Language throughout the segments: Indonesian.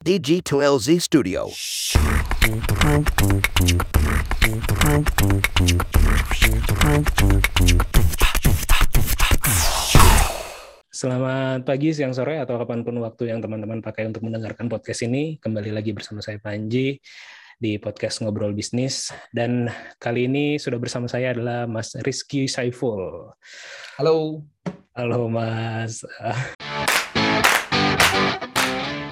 DG2LZ Studio. Selamat pagi, siang, sore, atau kapan pun waktu yang teman-teman pakai untuk mendengarkan podcast ini. Kembali lagi bersama saya Panji di podcast Ngobrol Bisnis. Dan kali ini sudah bersama saya adalah Mas Rizky Saiful. Halo. Halo Mas.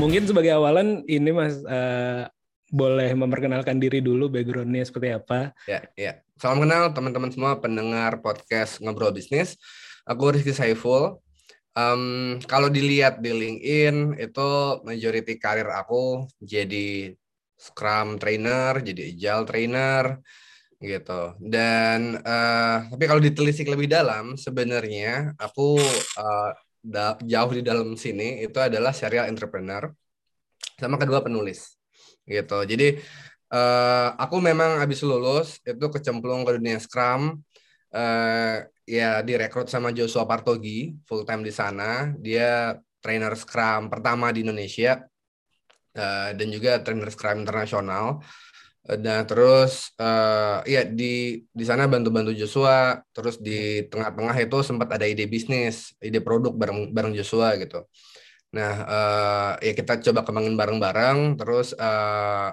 Mungkin sebagai awalan ini Mas eh, boleh memperkenalkan diri dulu backgroundnya seperti apa. Ya, ya. Salam kenal teman-teman semua pendengar podcast Ngobrol Bisnis. Aku Rizky Saiful. Em, kalau dilihat di LinkedIn itu majority karir aku jadi Scrum trainer, jadi Agile trainer gitu. Dan eh, tapi kalau ditelisik lebih dalam, sebenarnya aku eh, da- jauh di dalam sini itu adalah serial entrepreneur sama kedua penulis gitu. Jadi eh, aku memang habis lulus itu kecemplung ke dunia Scrum. eh ya direkrut sama Joshua Partogi full time di sana. Dia trainer Scrum pertama di Indonesia eh, dan juga trainer Scrum internasional. Eh, Dan terus eh ya di di sana bantu-bantu Joshua. Terus di tengah-tengah itu sempat ada ide bisnis, ide produk bareng bareng Joshua gitu. Nah, eh ya kita coba kembangin bareng-bareng. Terus eh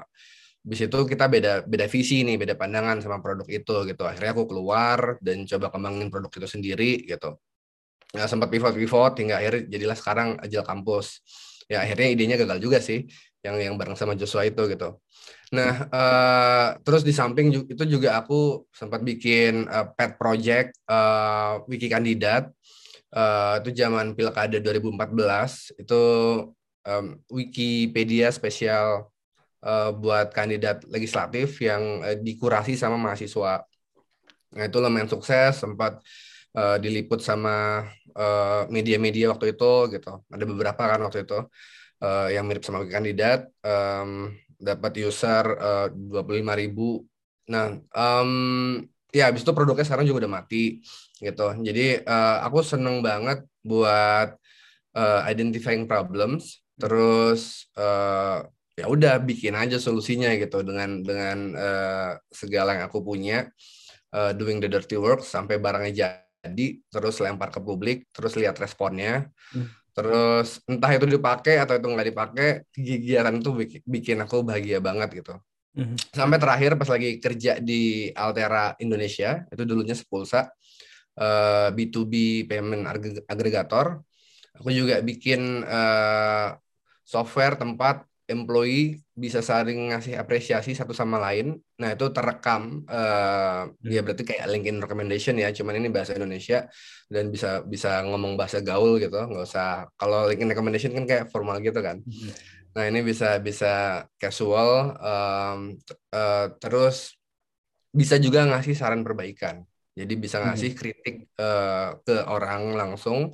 Habis itu kita beda beda visi nih, beda pandangan sama produk itu gitu. Akhirnya aku keluar dan coba kembangin produk itu sendiri gitu. Nah, sempat pivot-pivot hingga akhirnya jadilah sekarang Agile Campus. Ya akhirnya idenya gagal juga sih yang yang bareng sama Joshua itu gitu. Nah, eh, terus di samping itu juga aku sempat bikin eh, pet project eh, wiki kandidat. Eh, itu zaman Pilkada 2014 itu em, Wikipedia spesial eh, buat kandidat legislatif yang eh, dikurasi sama mahasiswa. Nah, itu lumayan sukses, sempat eh, diliput sama media-media waktu itu gitu. Ada beberapa kan waktu itu eh, yang mirip sama kandidat em, dapat user eh, 25.000 ribu. Nah, em, ya habis itu produknya sekarang juga udah mati gitu. Jadi eh, aku seneng banget buat eh, identifying problems, terus eh, ya udah bikin aja solusinya gitu dengan dengan eh, segala yang aku punya eh, doing the dirty work sampai barangnya jadi terus lempar ke publik terus lihat responnya Hmm. Terus entah itu dipakai atau itu nggak dipakai kegiatan itu bikin, bikin aku bahagia banget gitu Mhm. sampai terakhir pas lagi kerja di Altera Indonesia itu dulunya Sepulsa eh, B2B payment agre- agregator aku juga bikin eh, software tempat employee bisa saling ngasih apresiasi satu sama lain. Nah, itu terekam eh ya berarti kayak LinkedIn recommendation ya, cuman ini bahasa Indonesia dan bisa bisa ngomong bahasa gaul gitu, nggak usah kalau LinkedIn recommendation kan kayak formal gitu kan. Nah, ini bisa bisa casual t- eh, terus bisa juga ngasih saran perbaikan. Jadi bisa ngasih kritik eh, ke orang langsung,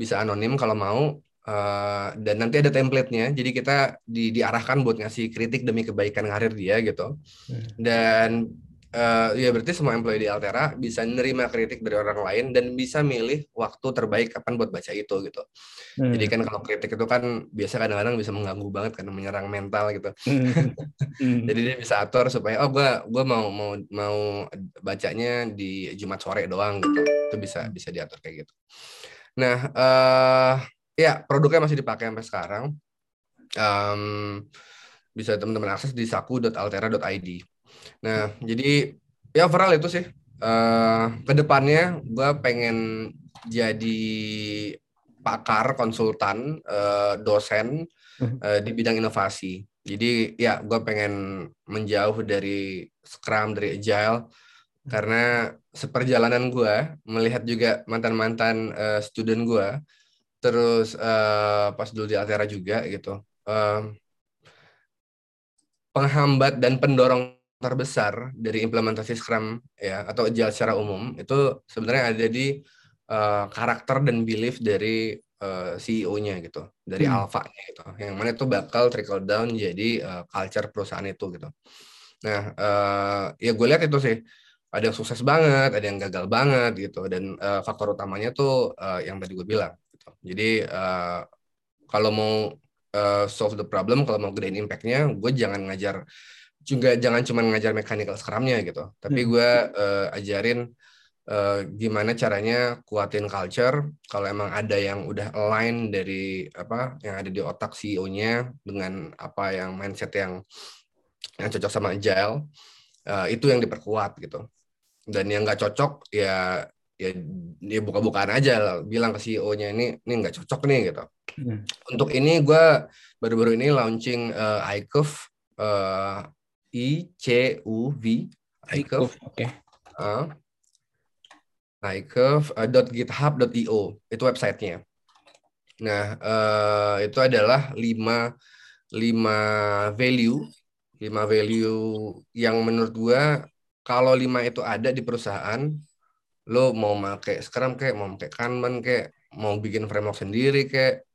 bisa anonim kalau mau Eh, dan nanti ada template-nya. Jadi kita di, diarahkan buat ngasih kritik demi kebaikan karir dia gitu. Hmm. Dan eh, ya berarti semua employee di Altera bisa nerima kritik dari orang lain dan bisa milih waktu terbaik kapan buat baca itu gitu. Hmm. Jadi kan kalau kritik itu kan biasa kadang-kadang bisa mengganggu banget kan menyerang mental gitu. Hmm. Hmm. Jadi dia bisa atur supaya oh gua gua mau mau mau bacanya di Jumat sore doang gitu. Itu bisa bisa diatur kayak gitu. Nah, eh ya produknya masih dipakai sampai sekarang. Em, bisa teman-teman akses di saku.altera.id. Nah, jadi ya overall itu sih. Eh ke depannya gua pengen jadi pakar, konsultan, eh, dosen eh, di bidang inovasi. Jadi ya gue pengen menjauh dari Scrum, dari Agile, karena seperjalanan gue melihat juga mantan-mantan eh, student gue, terus eh, pas dulu di Altera juga gitu, em, penghambat dan pendorong terbesar dari implementasi Scrum ya atau Agile secara umum itu sebenarnya ada di uh, karakter dan belief dari uh, CEO-nya gitu, dari Hmm. alpha-nya gitu. Yang mana itu bakal trickle down jadi uh, culture perusahaan itu gitu. Nah, uh, ya gue lihat itu sih ada yang sukses banget, ada yang gagal banget gitu, dan uh, faktor utamanya tuh uh, yang tadi gue bilang. Gitu. Jadi uh, kalau mau uh, solve the problem, kalau mau gedein impact-nya, gue jangan ngajar juga jangan cuma ngajar mechanical scrum-nya gitu, tapi Hmm. gue uh, ajarin uh, gimana caranya kuatin culture. Kalau emang ada yang udah align dari apa yang ada di otak CEO-nya dengan apa yang mindset yang yang cocok sama agile, uh, itu yang diperkuat gitu. Dan yang nggak cocok ya ya dia buka-bukaan aja lah, bilang ke CEO-nya ini ini nggak cocok nih gitu. Hmm. Untuk ini gue baru-baru ini launching uh, iCurve uh, I C U V iCurve Oke. uh, iCurve.github.io itu websitenya. Nah uh, itu adalah lima lima value lima value yang menurut gua kalau lima itu ada di perusahaan lo mau pakai Scrum kayak mau pakai Kanban kayak mau bikin framework sendiri kayak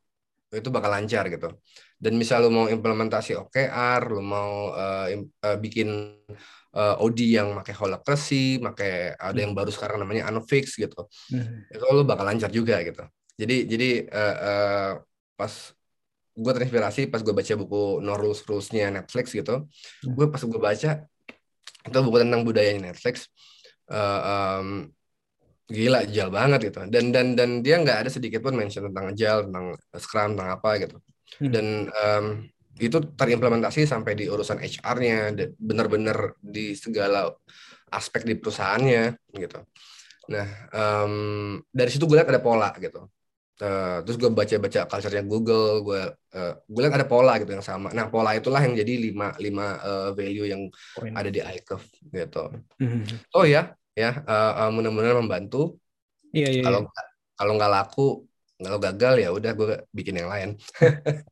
itu bakal lancar gitu dan misal lo mau implementasi OKR lo mau uh, im- uh, bikin uh, OD yang pakai holacracy pakai ada yang baru sekarang namanya Unfix gitu Hmm. itu lo bakal lancar juga gitu jadi jadi uh, uh, pas gue terinspirasi pas gue baca buku No Rules Rules-nya Netflix gitu Hmm. gue pas gue baca itu buku tentang budayanya Netflix uh, um, gila agile banget gitu dan dan dan dia nggak ada sedikit pun mention tentang agile tentang Scrum tentang apa gitu Hmm. dan um, itu terimplementasi sampai di urusan HR-nya benar-benar di segala aspek di perusahaannya gitu nah um, dari situ gue lihat ada pola gitu Uh, terus gue baca-baca culture-nya Google, gue uh, gue lihat ada pola gitu yang sama. Nah pola itulah yang jadi lima lima uh, value yang ada di iCurve gitu. Hmm. Oh ya, ya uh, uh, mudah-mudahan membantu. Iya iya. Kalau kalau nggak laku, kalau gagal ya udah gue bikin yang lain.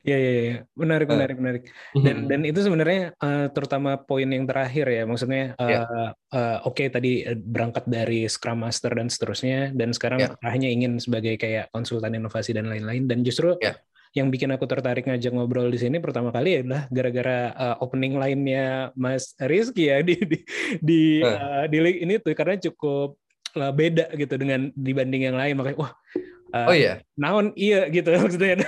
Iya iya iya. Menarik menarik menarik. Dan dan itu sebenarnya eh, terutama poin yang terakhir ya. Maksudnya eh, Ya. eh, oke tadi eh, berangkat dari Scrum Master dan seterusnya dan sekarang Ya. arahnya ingin sebagai kayak konsultan inovasi dan lain-lain dan justru Ya. Yang bikin aku tertarik ngajak ngobrol di sini pertama kali adalah gara-gara eh, opening line-nya Mas Rizky ya di di di, Eh. eh, di link ini tuh karena cukup eh, beda gitu dengan dibanding yang lain. Makanya wah eh, Oh iya, naon? Iya gitu. Maksudnya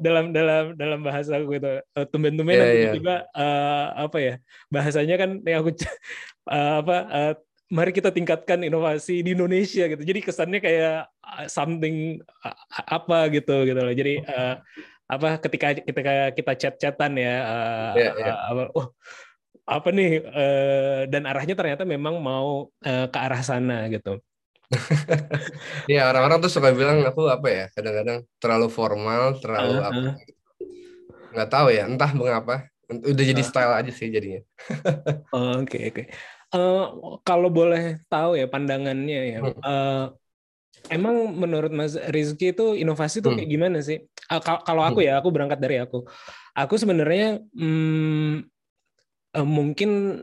dalam dalam dalam bahasa aku gitu. Tumben-tumben nanti iya. tiba-tiba eh, apa ya bahasanya kan yang aku eh, apa eh, mari kita tingkatkan inovasi di Indonesia gitu jadi kesannya kayak eh, something eh, apa gitu gitu loh jadi eh, apa ketika ketika kita chat-chatan ya eh, Iya, iya. eh, apa, oh, apa nih eh, dan arahnya ternyata memang mau eh, ke arah sana gitu Iya orang-orang tuh suka bilang aku apa ya kadang-kadang terlalu formal, terlalu Ah, apa? ah. Nggak tahu ya, entah mengapa. Udah jadi Ah. style aja sih jadinya. Oh, Oke oke. Eh, kalau boleh tahu ya pandangannya ya. Hmm. eh, emang menurut Mas Rizky itu inovasi tuh Hmm. kayak gimana sih? Kal- kalau aku ya, aku berangkat dari aku. Aku sebenarnya hmm, eh, mungkin eh,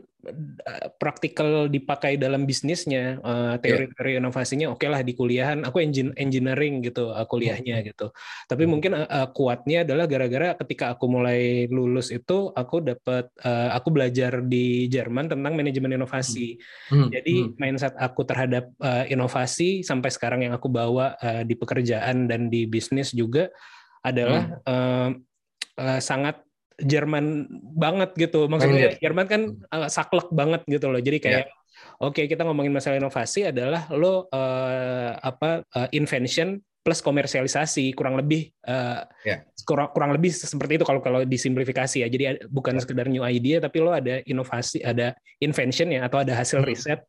praktikal dipakai dalam bisnisnya eh, teori-teori inovasinya oke lah di kuliahan. Aku engin- engineering gitu eh, kuliahnya gitu. Tapi Hmm. mungkin eh, kuatnya adalah gara-gara ketika aku mulai lulus itu aku dapat eh, aku belajar di Jerman tentang manajemen inovasi. Hmm, jadi hmm, mindset aku terhadap eh, inovasi sampai sekarang yang aku bawa eh, di pekerjaan dan di bisnis juga adalah eh, eh, sangat Jerman banget gitu. Maksudnya Minded. Jerman kan eh, saklek banget gitu loh. Jadi kayak oke kita ngomongin masalah inovasi adalah lo eh, apa eh, invention plus komersialisasi kurang lebih eh, Ya. kurang kurang lebih seperti itu kalau kalau disimplifikasi ya. Jadi bukan sekedar new idea tapi lo ada inovasi, ada invention ya atau ada hasil Hmm. riset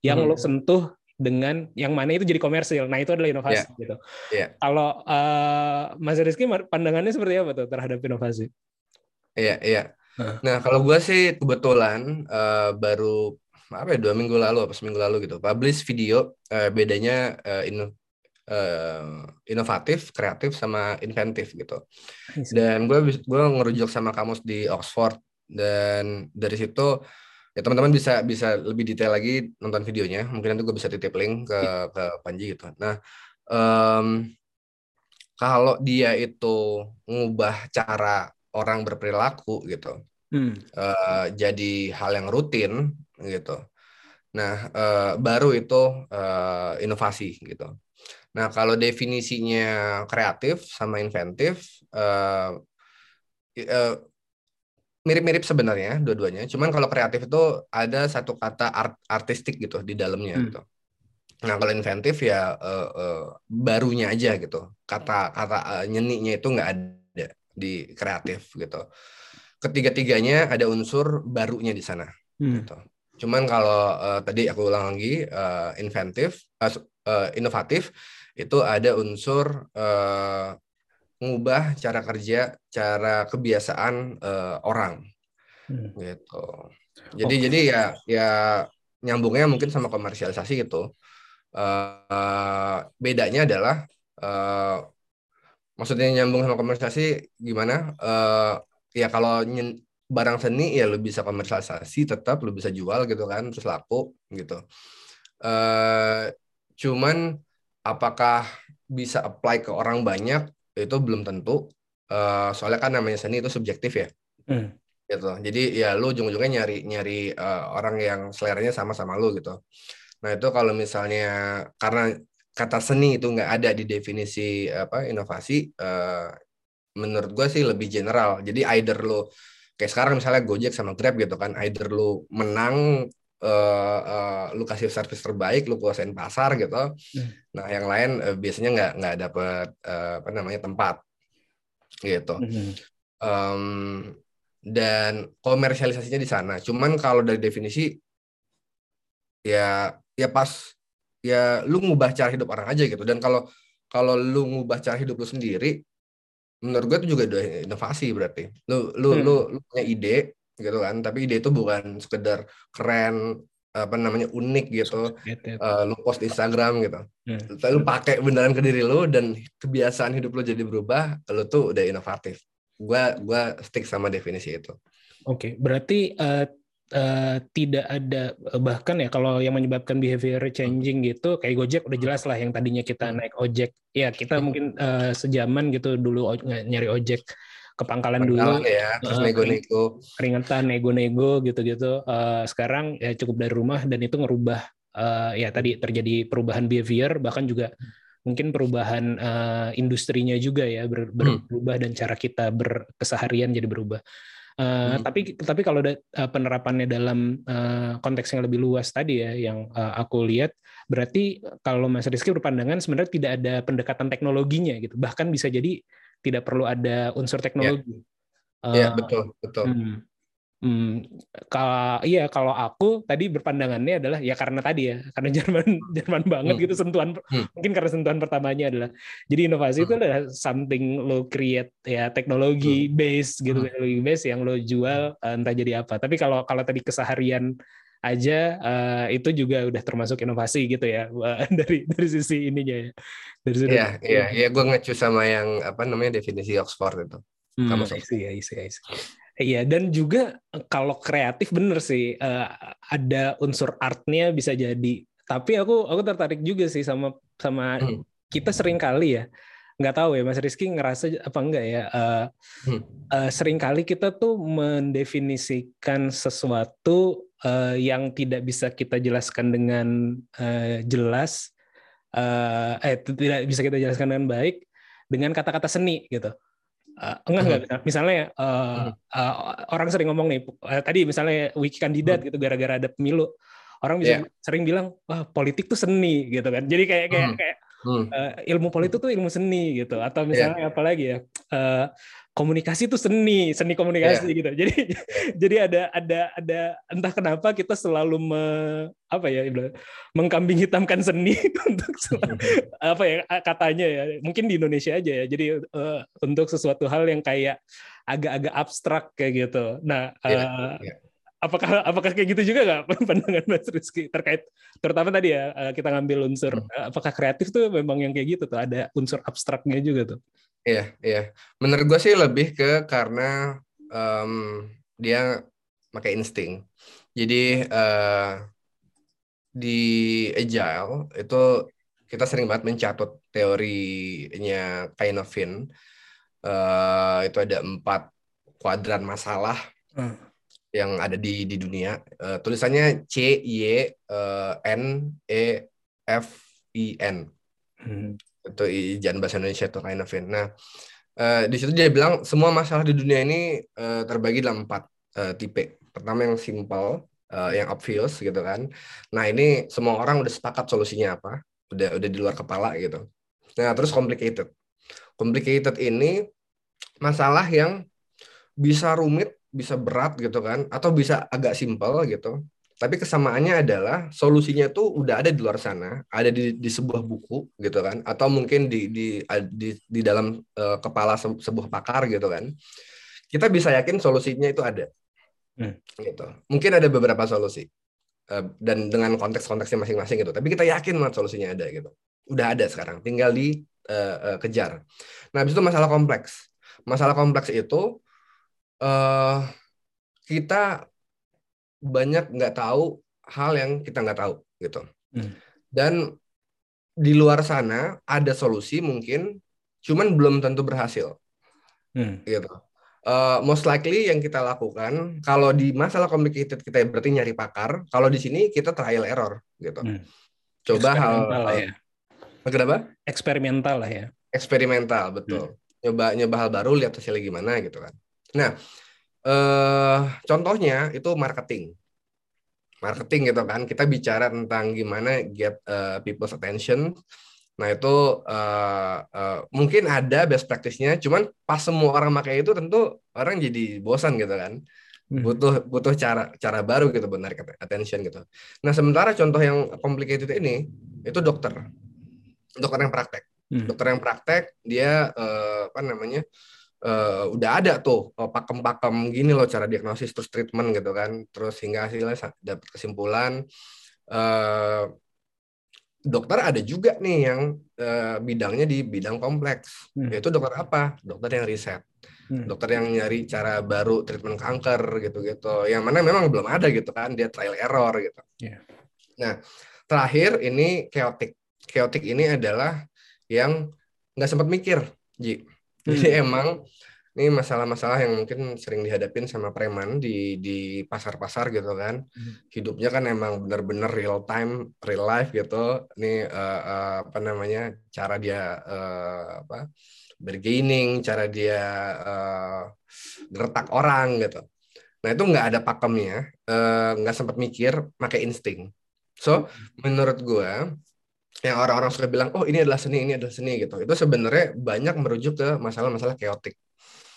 yang Hmm. lo sentuh dengan yang mana itu jadi komersil. Nah itu adalah inovasi gitu. Iya. Kalau eh, Mas Rizky pandangannya seperti apa tuh terhadap inovasi? Iya, iya. Heeh. Nah, kalau gue sih kebetulan eh, baru apa ya dua minggu lalu apa seminggu lalu gitu publish video eh, bedanya eh, ino- eh, inovatif, kreatif sama inventif gitu. Dan gue gue ngerujuk sama kamus di Oxford dan dari situ ya teman-teman bisa bisa lebih detail lagi nonton videonya mungkin nanti gue bisa titip link ke ke Panji gitu nah em, kalau dia itu ngubah cara orang berperilaku gitu Hmm. eh, jadi hal yang rutin gitu. Nah, eh, baru itu eh, inovasi gitu. Nah, kalau definisinya kreatif sama inventif eh, eh, mirip-mirip sebenarnya dua-duanya. Cuman kalau kreatif itu ada satu kata art artistik gitu di dalamnya Hmm. gitu. Nah, kalau inventif ya eh, eh, barunya aja gitu. Kata-kata eh, nyeninya itu nggak ada di kreatif gitu. Ketiga-tiganya ada unsur barunya di sana Hmm. gitu. Cuman kalau eh, tadi aku ulang lagi eh, inventif, su- eh, inovatif itu ada unsur eh, mengubah cara kerja, cara kebiasaan eh, orang Hmm. gitu. Jadi Oke. jadi ya ya nyambungnya mungkin sama komersialisasi gitu. Eh, bedanya adalah eh, maksudnya nyambung sama komersialisasi gimana? Eh, ya kalau nyen- barang seni ya lu bisa komersialisasi tetap lu bisa jual gitu kan terus laku gitu. Eh, cuman apakah bisa apply ke orang banyak itu belum tentu. Eh, soalnya kan namanya seni itu subjektif ya Hmm. gitu. Jadi ya lu ujung-ujungnya nyari nyari eh, orang yang seleranya sama sama lu gitu. Nah itu kalau misalnya karena kata seni itu nggak ada di definisi apa inovasi, eh, menurut gue sih lebih general. Jadi either lu kayak sekarang misalnya Gojek sama Grab gitu kan, either lu menang eh, eh, lu kasih service terbaik, lu kuasain pasar gitu. Nah yang lain eh, biasanya nggak nggak dapet eh, apa namanya tempat gitu. Hmm. Em, dan komersialisasinya di sana. Cuman kalau dari definisi ya ya pas ya lu ngubah cara hidup orang aja gitu. Dan kalau kalau lu ngubah cara hidup lu sendiri, menurut gue itu juga udah inovasi berarti. Lu lu Hmm. lu, lu punya ide gitu kan, tapi ide itu bukan sekedar keren apa namanya unik gitu. Eh, lu post di Instagram gitu. Hmm. Lu pakai beneran ke diri lu dan kebiasaan hidup lu jadi berubah, lu tuh udah inovatif. Gua gua stick sama definisi itu. Oke, berarti eh, eh, tidak ada eh, bahkan ya kalau yang menyebabkan behavior changing gitu kayak Gojek udah jelas lah yang tadinya kita Hmm. naik ojek ya kita Hmm. mungkin eh, sejaman gitu dulu nyari ojek ke pangkalan dulu ya, terus nego-nego. keringetan nego-nego gitu-gitu Eh, sekarang ya cukup dari rumah dan itu ngerubah eh, ya tadi terjadi perubahan behavior bahkan juga mungkin perubahan eh, industrinya juga ya ber- ber- Hmm. berubah dan cara kita berkeseharian jadi berubah. Eh, Hmm. Tapi tapi kalau da- eh, penerapannya dalam eh, konteks yang lebih luas tadi ya yang eh, aku lihat berarti kalau Mas Rizky berpandangan sebenarnya tidak ada pendekatan teknologinya gitu bahkan bisa jadi tidak perlu ada unsur teknologi. Iya, Eh, betul, betul. Hmm. Hmm, kalau iya kalau aku tadi berpandangannya adalah ya karena tadi ya karena Jerman Jerman banget Hmm. gitu sentuhan Hmm. mungkin karena sentuhan pertamanya adalah jadi inovasi itu Hmm. adalah something lo create ya teknologi base gitu Hmm. teknologi base yang lo jual eh, entah jadi apa tapi kalau kalau tadi keseharian aja eh, itu juga udah termasuk inovasi gitu ya eh, dari dari sisi ininya ya dari sudut Iya, iya, iya. Gue ngecu sama yang apa namanya definisi Oxford itu. Hmm, Kamu I see, I see, I see. Iya, dan juga eh, kalau kreatif bener sih eh, ada unsur artnya bisa jadi. Tapi aku aku tertarik juga sih sama sama Hmm. kita sering kali ya nggak tahu ya Mas Rizky ngerasa apa enggak ya eh, Hmm. eh, sering kali kita tuh mendefinisikan sesuatu eh, yang tidak bisa kita jelaskan dengan eh, jelas eh, eh tidak bisa kita jelaskan dengan baik dengan kata-kata seni gitu. Eh, enggak enggak misalnya eh, eh, orang sering ngomong nih eh, tadi misalnya wiki kandidat gitu gara-gara ada pemilu orang bisa Iya. sering bilang wah politik tuh seni gitu kan jadi kayak kayak Hmm. kayak Hmm. eh, ilmu politik tuh ilmu seni gitu. Atau misalnya apa lagi ya? Eh, komunikasi tuh seni seni komunikasi gitu. Jadi jadi ada ada ada entah kenapa kita selalu me, apa ya mengkambing hitamkan seni untuk apa ya katanya ya. Mungkin di Indonesia aja ya. Jadi eh, untuk sesuatu hal yang kayak agak-agak abstrak kayak gitu. Nah Iya, eh, iya. Apakah apakah kayak gitu juga nggak pandangan Mas Rizky terkait terutama tadi ya eh, kita ngambil unsur Hmm. eh, apakah kreatif tuh memang yang kayak gitu tuh ada unsur abstraknya juga tuh Iya, iya. Menurut gue sih lebih ke karena em, dia pakai insting. Jadi eh, di agile itu kita sering banget mencatut teorinya Kainofin. Eh, itu ada empat kuadran masalah Hmm. Yang ada di di dunia. Eh, tulisannya C Y eh, N E F I N Hmm. itu ijaan bahasa Indonesia itu Kainofin. Nah, eh, di situ dia bilang semua masalah di dunia ini eh, terbagi dalam empat eh, tipe. Pertama yang simple, eh, yang obvious gitu kan. Nah ini semua orang udah sepakat solusinya apa, udah udah di luar kepala gitu. Nah terus complicated. Complicated ini masalah yang bisa rumit, bisa berat gitu kan, atau bisa agak simple gitu. Tapi kesamaannya adalah solusinya tuh udah ada di luar sana, ada di, di sebuah buku gitu kan, atau mungkin di di di, di dalam eh, kepala se- sebuah pakar gitu kan. Kita bisa yakin solusinya itu ada. Hmm. Gitu. Mungkin ada beberapa solusi eh, dan dengan konteks-konteksnya masing-masing gitu. Tapi kita yakin banget solusinya ada gitu. Udah ada sekarang, tinggal di eh, eh, kejar. Nah, habis itu masalah kompleks. Masalah kompleks itu eh kita banyak nggak tahu hal yang kita nggak tahu gitu. Hmm. Dan di luar sana ada solusi mungkin, cuman belum tentu berhasil Hmm. gitu. Eh, most likely yang kita lakukan kalau di masalah complicated kita berarti nyari pakar, kalau di sini kita trial error gitu. Hmm. Coba hal, lah ya. kenapa? Eksperimental lah ya. eksperimental betul nyoba nyoba hal baru lihat hasilnya gimana gitu kan nah eh contohnya itu marketing. Marketing gitu kan. Kita bicara tentang gimana get eh, people's attention. Nah itu eh, eh, mungkin ada best practice-nya. Cuman pas semua orang pakai itu tentu orang jadi bosan gitu kan. Hmm. butuh butuh cara cara baru gitu buat narik attention gitu. Nah sementara contoh yang complicated ini itu dokter. Dokter yang praktek. Hmm. dokter yang praktek dia eh, apa namanya eh, udah ada tuh eh, pakem-pakem gini loh cara diagnosis terus treatment gitu kan. Terus hingga hasilnya dapat kesimpulan eh, dokter ada juga nih yang eh, bidangnya di bidang kompleks. Hmm. yaitu dokter apa? Dokter yang riset. Hmm. dokter yang nyari cara baru treatment kanker gitu-gitu. Yang mana memang belum ada gitu kan dia trial error gitu. Iya. nah terakhir ini chaotic. Chaotic ini adalah yang nggak sempat mikir Ji jadi emang ini masalah-masalah yang mungkin sering dihadapin sama preman di di pasar-pasar gitu kan. Hmm. hidupnya kan emang benar-benar real time real life gitu. Ini eh, eh, apa namanya cara dia eh, apa bergaining cara dia eh, gertak orang gitu. Nah itu nggak ada pakemnya eh, nggak sempat mikir pakai insting. So menurut gua yang orang-orang suka bilang oh ini adalah seni ini adalah seni gitu itu sebenarnya banyak merujuk ke masalah-masalah chaotic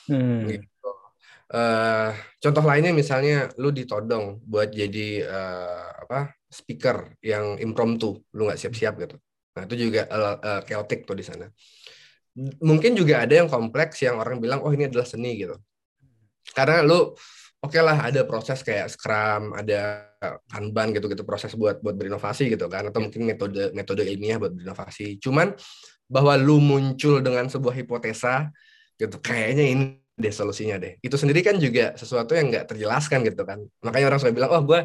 Hmm. gitu. Eh, contoh lainnya misalnya lu ditodong buat jadi eh, apa speaker yang impromptu, lu nggak siap-siap gitu. Nah itu juga eh, eh, chaotic tuh di sana. Mungkin juga ada yang kompleks yang orang bilang oh ini adalah seni gitu. Karena lu oke lah ada proses kayak Scrum, ada Kanban gitu-gitu proses buat buat berinovasi gitu kan atau mungkin metode metode ilmiah buat berinovasi. Cuman bahwa lu muncul dengan sebuah hipotesa gitu kayaknya ini deh solusinya deh. Itu sendiri kan juga sesuatu yang nggak terjelaskan gitu kan. Makanya orang suka bilang oh gue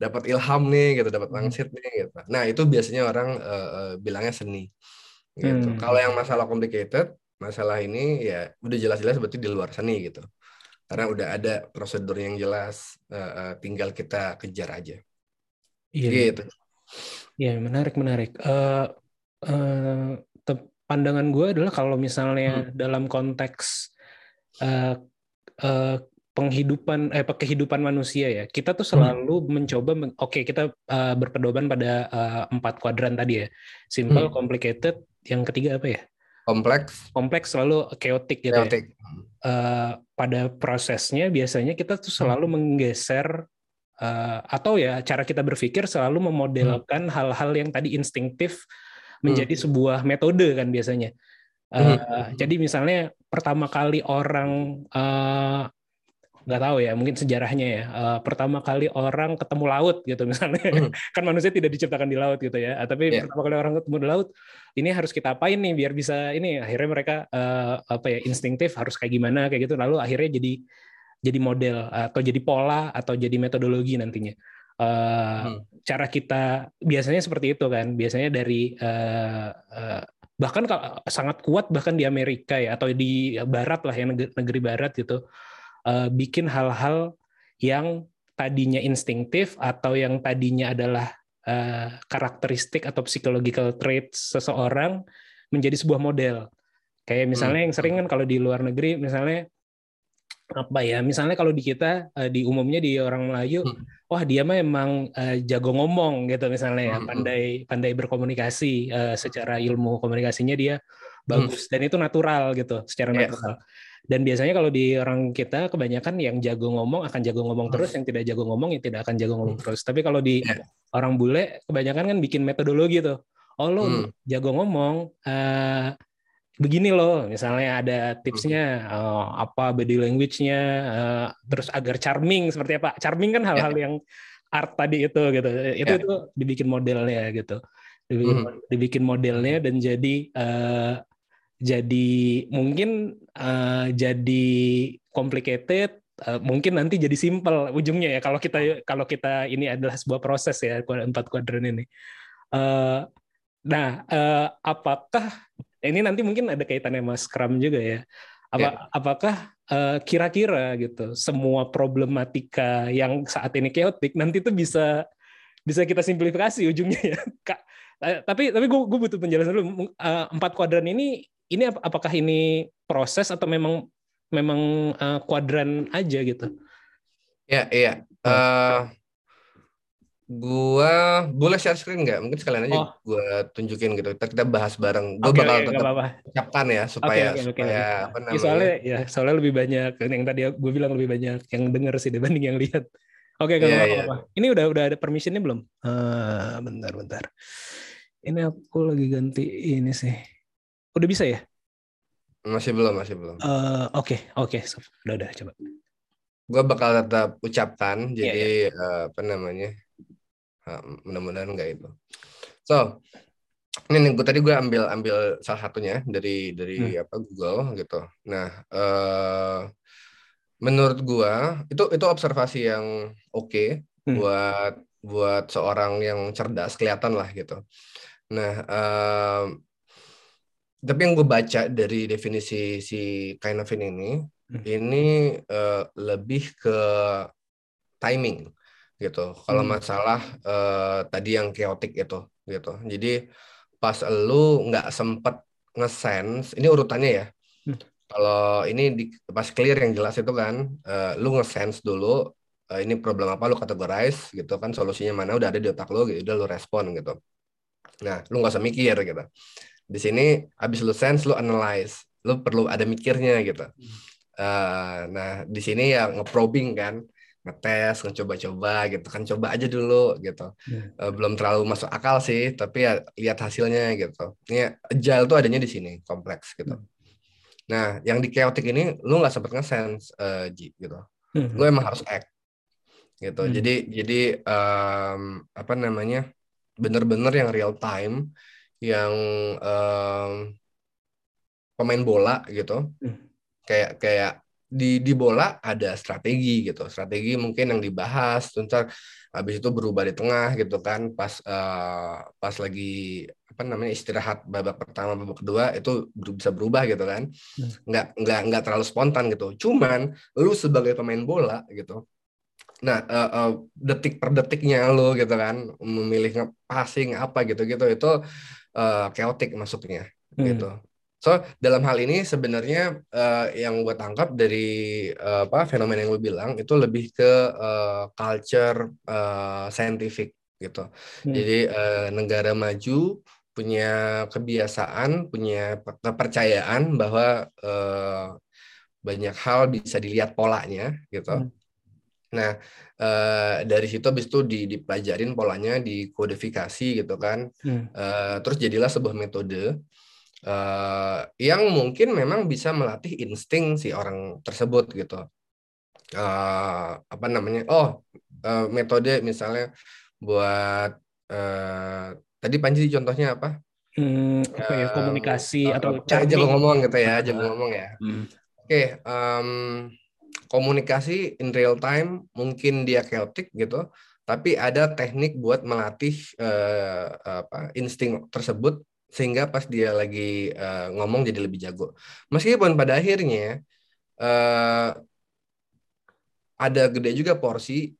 dapat ilham nih gitu dapat wangsit nih gitu. Nah itu biasanya orang eh, bilangnya seni gitu. Hmm. kalau yang masalah complicated masalah ini ya udah jelas-jelas berarti di luar seni gitu karena udah ada prosedur yang jelas eh, tinggal kita kejar aja Iya. gitu Iya, menarik, menarik. Eh, te- pandangan gue adalah kalau misalnya dalam konteks eh, eh, penghidupan, eh, kehidupan manusia ya, kita tuh selalu mencoba, men- oke, kita eh, berpedoman pada eh, empat kuadran tadi ya, simple, Hmm. complicated, yang ketiga apa ya? Kompleks. Kompleks selalu chaotic gitu ya. chaotic. Eh, pada prosesnya biasanya kita tuh selalu menggeser eh, atau ya cara kita berpikir selalu memodelkan hal-hal yang tadi instinktif menjadi sebuah metode kan biasanya. Eh, Jadi misalnya pertama kali orang eh, nggak tahu ya mungkin sejarahnya ya eh, pertama kali orang ketemu laut gitu misalnya Hmm. kan manusia tidak diciptakan di laut gitu ya Ah, tapi Iya. pertama kali orang ketemu di laut ini harus kita apain nih biar bisa ini akhirnya mereka eh, apa ya instinktif harus kayak gimana kayak gitu lalu akhirnya jadi jadi model atau jadi pola atau jadi metodologi nantinya. Uh, Hmm. Cara kita biasanya seperti itu kan, biasanya dari uh, uh, bahkan kalau sangat kuat bahkan di Amerika ya atau di Barat lah ya negeri, negeri Barat gitu, uh, bikin hal-hal yang tadinya instinktif atau yang tadinya adalah uh, karakteristik atau psychological traits seseorang menjadi sebuah model. Kayak misalnya Hmm. yang sering kan kalau di luar negeri misalnya apa ya misalnya kalau di kita eh, di umumnya di orang Melayu Hmm. wah dia mah emang jago ngomong gitu misalnya ya Hmm, hmm. pandai pandai berkomunikasi secara ilmu komunikasinya dia bagus dan itu natural gitu secara Iya. natural dan biasanya kalau di orang kita kebanyakan yang jago ngomong akan jago ngomong Hmm. terus yang tidak jago ngomong ya tidak akan jago ngomong terus tapi kalau di Iya. orang bule kebanyakan kan bikin metodologi tuh oh lo Hmm. jago ngomong eh, begini loh misalnya ada tipsnya Hmm. eh, apa body language-nya eh, terus agar charming seperti apa charming kan hal-hal yang art tadi itu gitu itu Ya. itu dibikin modelnya gitu dibikin, Hmm. dibikin modelnya dan jadi eh, jadi mungkin eh, jadi complicated eh, mungkin nanti jadi simple ujungnya ya kalau kita kalau kita ini adalah sebuah proses ya empat kuadran ini Eh, nah eh, apakah ini nanti mungkin ada kaitannya sama Scrum juga ya. Apa, Ya. Apakah kira-kira gitu semua problematika yang saat ini chaotic nanti itu bisa bisa kita simplifikasi ujungnya ya. Kak, tapi tapi gue butuh penjelasan dulu. Empat kuadran ini ini ap- apakah ini proses atau memang memang eh, kuadran aja gitu? Ya, iya. Eh, gua boleh share screen nggak? Mungkin sekalian aja Oh. gua tunjukin gitu. Kita, kita bahas bareng. Gua Oke, bakal nggak tetap ucapkan ya supaya oke, oke, supaya oke. apa Ya, namanya? soalnya ya soalnya lebih banyak yang tadi gue bilang lebih banyak yang denger sih dibanding yang lihat. Oke, nggak Iya, apa-apa. Ini udah udah ada permissionnya belum? Eh, bentar, bentar. Ini aku lagi ganti ini sih. Udah bisa ya? Masih belum, masih belum. Eh, Oke, oke, Sof. udah udah coba. Gua bakal tetap ucapkan. Iya, Jadi eh, apa namanya? Ah, mudah-mudahan nggak itu. So, ini nih, gua tadi gue ambil ambil salah satunya dari dari Hmm. apa Google gitu. Nah, eh, menurut gua itu itu observasi yang oke Hmm. buat buat seorang yang cerdas kelihatan lah gitu. Nah, em, tapi yang gue baca dari definisi si Kainafin ini, Hmm. ini eh, lebih ke timing gitu. Kalau Hmm. masalah eh, tadi yang chaotic itu gitu. Jadi pas lu nggak sempet nge-sense, ini urutannya ya. Hmm. Kalau ini di, pas clear yang jelas itu kan, eh, lu nge-sense dulu eh, ini problem apa lu categorize gitu kan solusinya mana udah ada di otak lu gitu, udah lu respon gitu. Nah, lu nggak usah mikir gitu. Di sini habis lu sense lu analyze, lu perlu ada mikirnya gitu. Eh, nah, di sini ya nge-probing kan, ngetes, ngecoba-coba gitu kan, coba aja dulu gitu. Hmm. Eh, belum terlalu masuk akal sih, tapi ya lihat hasilnya gitu. Ini agile tuh adanya di sini, kompleks gitu. Nah, yang di chaotic ini lu nggak sempet nge-sense eh, Ji, gitu Hmm. lu emang harus act gitu Hmm. jadi jadi em, apa namanya bener-bener yang real time yang em, pemain bola gitu. Hmm. kayak kayak di di bola ada strategi gitu. Strategi mungkin yang dibahas ntar habis itu berubah di tengah gitu kan. Pas eh, pas lagi apa namanya istirahat babak pertama babak kedua itu ber- bisa berubah gitu kan. Hmm. nggak nggak nggak terlalu spontan gitu. Cuman lu sebagai pemain bola gitu nah eh, eh, detik per detiknya lu gitu kan memilih nge-passing apa gitu gitu itu eh, chaotic masuknya Hmm. gitu So dalam hal ini sebenarnya eh, yang gue tangkap dari eh, apa fenomena yang gue bilang itu lebih ke eh, culture eh, scientific gitu. Hmm. Jadi eh, negara maju punya kebiasaan, punya pe- kepercayaan bahwa eh, banyak hal bisa dilihat polanya gitu. Hmm. Nah eh, dari situ habis itu di, dipelajarin polanya, dikodifikasi gitu kan. Hmm. Eh, terus jadilah sebuah metode eh, yang mungkin memang bisa melatih insting si orang tersebut gitu. Eh, apa namanya? Oh, eh, metode misalnya buat eh, tadi Panji contohnya apa? Hmm, apa ya Eh, komunikasi eh, atau eh, jago charming. ngomong gitu ya, jago ngomong ya. Hmm. Oke, em, komunikasi in real time mungkin dia chaotic gitu, tapi ada teknik buat melatih eh, apa insting tersebut sehingga pas dia lagi eh, ngomong jadi lebih jago. Meskipun pada akhirnya eh, ada gede juga porsi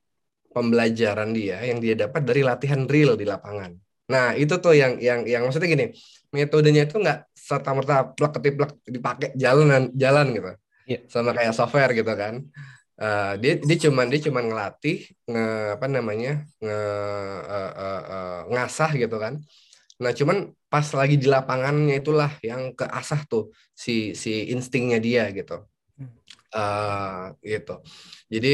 pembelajaran dia yang dia dapat dari latihan real di lapangan. Nah itu tuh yang yang yang maksudnya gini, metodenya itu nggak serta merta plek ketiplek dipakai jalan jalan gitu, Iya. sama kayak software gitu kan. Eh, dia dia cuman dia cuman ngelatih nge apa namanya nge eh, eh, eh, ngasah gitu kan. Nah cuman pas lagi di lapangannya itulah yang keasah tuh si si instingnya dia gitu. Eh, gitu. Jadi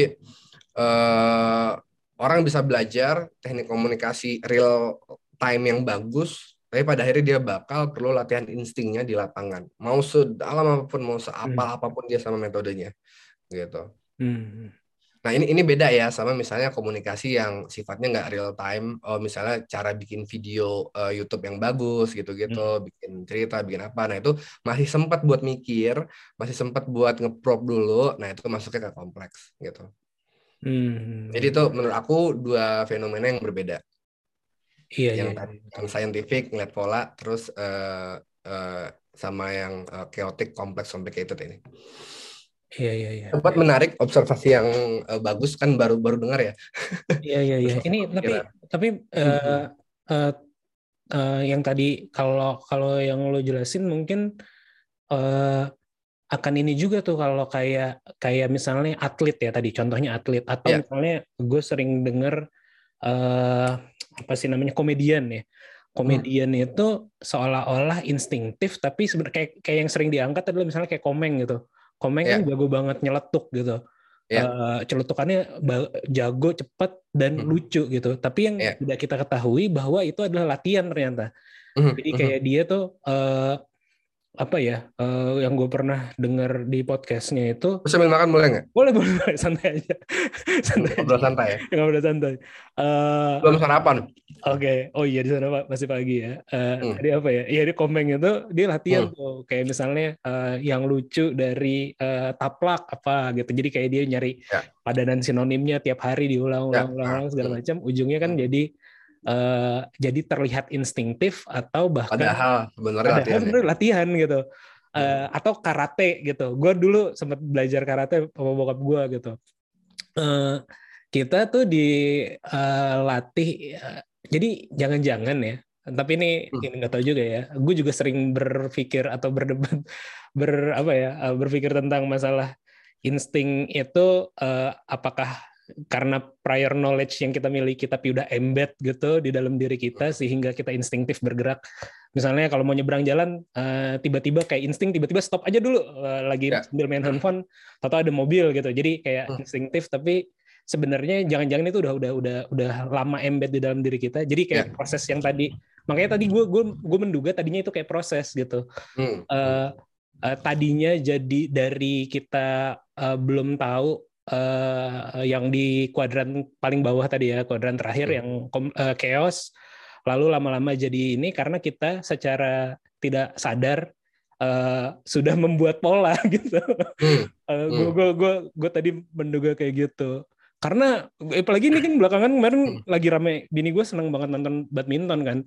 eh, orang bisa belajar teknik komunikasi real time yang bagus, tapi pada akhirnya dia bakal perlu latihan instingnya di lapangan. Mau sedalam apa pun, mau seapal apa pun dia sama metodenya, gitu. Hmm. Nah ini ini beda ya sama misalnya komunikasi yang sifatnya nggak real time. Oh misalnya cara bikin video eh, YouTube yang bagus gitu-gitu, bikin cerita, bikin apa. Nah itu masih sempat buat mikir, masih sempat buat ngeprop dulu. Nah itu masuknya ke kompleks gitu. Hmm. Jadi itu menurut aku dua fenomena yang berbeda. Iya iya. yang tadi yang scientific ngeliat pola, terus eh, eh, sama yang eh, chaotic, kompleks, complicated ini. Iya iya iya. Tempat menarik observasi yang eh, bagus kan baru baru dengar ya. Iya iya iya. Ini tapi Kira. tapi eh, eh, eh, yang tadi kalau kalau yang lo jelasin mungkin eh, akan ini juga tuh kalau kayak kayak misalnya atlet ya tadi contohnya atlet atau Iya. misalnya gue sering denger eh, apa sih namanya komedian ya komedian itu seolah-olah instinktif tapi sebenarnya kayak kayak yang sering diangkat adalah misalnya kayak komeng gitu komeng kan jago banget nyeletuk gitu Iya. Eh, celutukannya ba- jago cepat dan Hmm. lucu gitu tapi yang Iya. tidak kita ketahui bahwa itu adalah latihan ternyata Mhm, jadi mhm. kayak dia tuh eh, apa ya eh, yang gue pernah dengar di podcastnya itu sambil makan boleh nggak? boleh boleh boleh, santai aja santai Ngobrol santai ya. nggak udah santai Eh, Belum sarapan. Oke, oh iya di sana Pak masih pagi ya. Eh, Hmm. Tadi apa ya? Iya di komeng itu dia latihan Hmm. tuh kayak misalnya eh, yang lucu dari eh, taplak apa gitu. Jadi kayak dia nyari Ya. padanan sinonimnya tiap hari diulang-ulang Ya. segala Hmm. macam. Ujungnya kan Hmm. jadi eh, jadi terlihat instingtif atau bahkan Padahal sebenarnya padahal latihan. ya. sebenarnya latihan gitu. Hmm. atau karate gitu. Gue dulu sempat belajar karate sama bokap gue gitu. Eh, kita tuh dilatih. jadi jangan-jangan ya. Tapi ini Hmm. ini nggak tahu juga ya. Gue juga sering berpikir atau berdebat ber apa ya berpikir tentang masalah insting itu eh, apakah karena prior knowledge yang kita miliki tapi udah embed gitu di dalam diri kita sehingga kita instinktif bergerak misalnya kalau mau nyebrang jalan eh, tiba-tiba kayak insting tiba-tiba stop aja dulu eh, lagi Ya. sambil main handphone atau ada mobil gitu jadi kayak Hmm. instinktif tapi sebenarnya jangan-jangan itu udah udah udah udah lama embed di dalam diri kita jadi kayak Ya. proses yang tadi makanya tadi gue gue gue menduga tadinya itu kayak proses gitu Hmm. eh, eh, tadinya jadi dari kita eh, belum tahu eh, yang di kuadran paling bawah tadi ya kuadran terakhir Hmm. yang eh, chaos lalu lama-lama jadi ini karena kita secara tidak sadar eh, sudah membuat pola gitu Hmm. gue gue gue gue tadi menduga kayak gitu karena apalagi ini kan belakangan kemarin Hmm. lagi rame bini gue seneng banget nonton badminton kan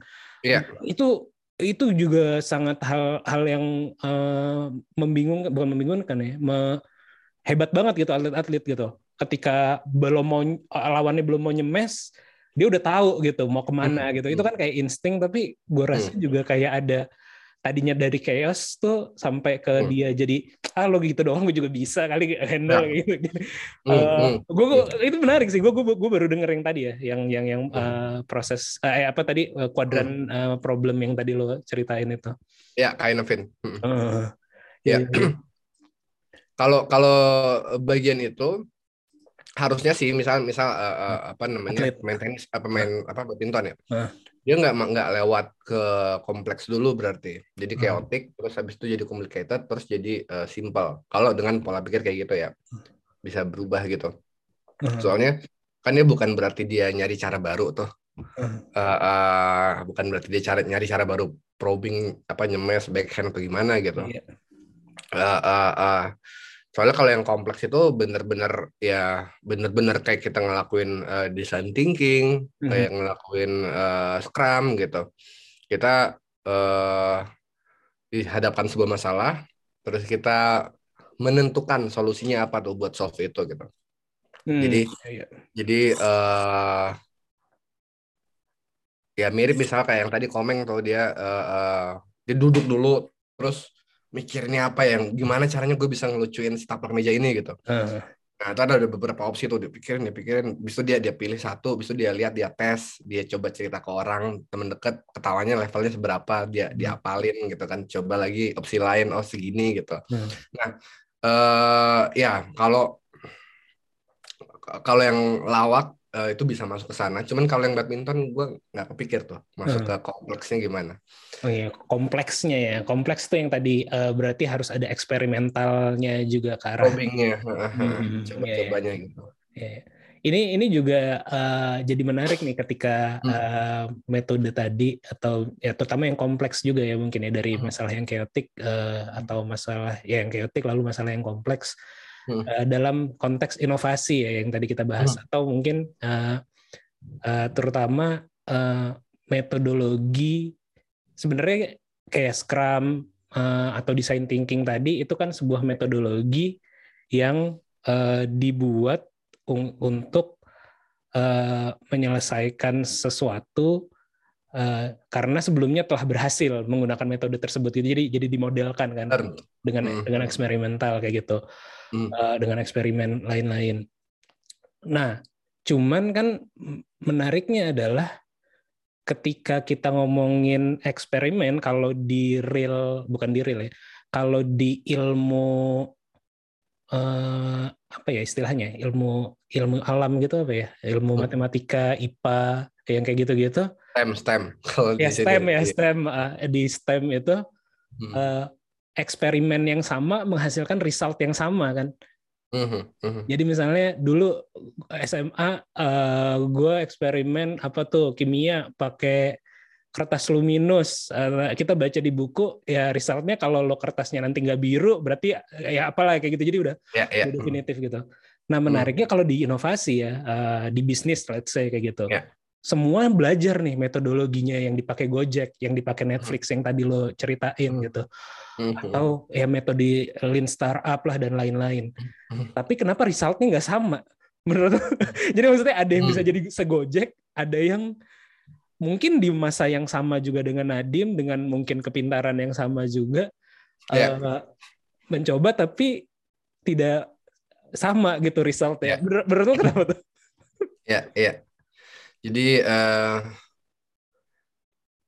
Iya. itu itu juga sangat hal hal yang eh, membingungkan bukan membingungkan ya me- hebat banget gitu atlet-atlet gitu ketika belum mau lawannya belum mau nyemes dia udah tahu gitu mau ke mana Hmm. gitu itu kan kayak insting tapi gue rasa juga kayak ada tadinya dari chaos tuh sampai ke Hmm. dia jadi ah lo gitu doang gue juga bisa kali handle Ya. gitu, gitu. Hmm, Eh, hmm. gue itu menarik sih gue gue baru denger yang tadi ya yang yang yang Hmm. eh, proses eh apa tadi eh, kuadran eh, problem yang tadi lo ceritain itu Ya, kind of. Hmm. Eh, Ya. iya, iya. Kalau kalau bagian itu harusnya sih misal misal eh, eh, apa namanya Atlet. main tenis apa main apa badminton ya Ah. dia nggak nggak lewat ke kompleks dulu berarti jadi Hmm. chaotic terus habis itu jadi complicated terus jadi eh, simple kalau dengan pola pikir kayak gitu ya bisa berubah gitu Eh, soalnya kan dia bukan berarti dia nyari cara baru tuh Eh, eh, bukan berarti dia cari nyari cara baru probing apa nyemes backhand atau gimana gitu iya. Eh, eh, eh. Soalnya kalau yang kompleks itu bener-bener ya bener-bener kayak kita ngelakuin uh, design thinking, Mhm. kayak ngelakuin uh, Scrum gitu. Kita uh, dihadapkan sebuah masalah, terus kita menentukan solusinya apa tuh buat solve itu gitu. Hmm, Jadi- iya. Jadi eh ya mirip misalnya kayak yang tadi komeng tuh dia eh, eh, dia duduk dulu terus mikirnya apa yang gimana caranya gue bisa ngelucuin setaplak meja ini gitu. Ah, Nah, itu ada beberapa opsi tuh dia pikirin, dia pikirin, bis itu dia dia pilih satu, bis itu dia lihat, dia tes, dia coba cerita ke orang, temen deket, ketawanya levelnya seberapa, dia diapalin gitu kan, coba lagi opsi lain, oh segini gitu. Hmm. Nah, eh ya kalau kalau yang lawak eh, itu bisa masuk ke sana, cuman kalau yang badminton gue nggak kepikir tuh masuk Hmm. ke kompleksnya gimana. Oh iya, kompleksnya ya. Kompleks tuh yang tadi eh, berarti harus ada eksperimentalnya juga ke arah. Probingnya, Hmm, coba-cobanya gitu. Ya. Ini ini juga eh, jadi menarik nih ketika Hmm. eh, metode tadi atau ya terutama yang kompleks juga ya mungkin ya dari Hmm. masalah yang chaotic eh, atau masalah ya yang chaotic lalu masalah yang kompleks Hmm. eh, dalam konteks inovasi ya yang tadi kita bahas atau mungkin eh, eh, terutama eh, metodologi sebenarnya kayak Scrum eh, atau design thinking tadi itu kan sebuah metodologi yang eh, dibuat un- untuk eh, menyelesaikan sesuatu eh, karena sebelumnya telah berhasil menggunakan metode tersebut jadi jadi dimodelkan kan Benar. dengan Hmm. dengan eksperimental kayak gitu Hmm. Eh, dengan eksperimen lain-lain. Nah, cuman kan menariknya adalah ketika kita ngomongin eksperimen kalau di real bukan di real ya kalau di ilmu eh, apa ya istilahnya ilmu ilmu alam gitu apa ya ilmu Hmm. matematika IPA yang kayak gitu-gitu STEM, STEM. Kalau ya di sini. STEM ya Iya. STEM eh, di STEM itu Hmm. eh, eksperimen yang sama menghasilkan result yang sama kan Mhm, mhm. Jadi misalnya dulu SMA gue eksperimen apa tuh kimia pakai kertas luminus. Eh, kita baca di buku ya resultnya kalau lo kertasnya nanti nggak biru berarti ya apalah kayak gitu. Jadi udah, Ya, ya. udah definitif gitu. Nah menariknya kalau di inovasi ya eh, di bisnis let's say kayak gitu. Ya. Semua belajar nih metodologinya yang dipakai Gojek, yang dipakai Netflix yang tadi lo ceritain gitu Mhm. Atau ya metode lean startup lah dan lain-lain. Hmm. Tapi kenapa resultnya nggak sama? Menurut jadi maksudnya ada yang bisa jadi segojek, ada yang mungkin di masa yang sama juga dengan Nadim dengan mungkin kepintaran yang sama juga Ya. eh, mencoba tapi tidak sama gitu resultnya. Ya. Menurut menurut lo kenapa tuh? Ya, iya. Jadi eh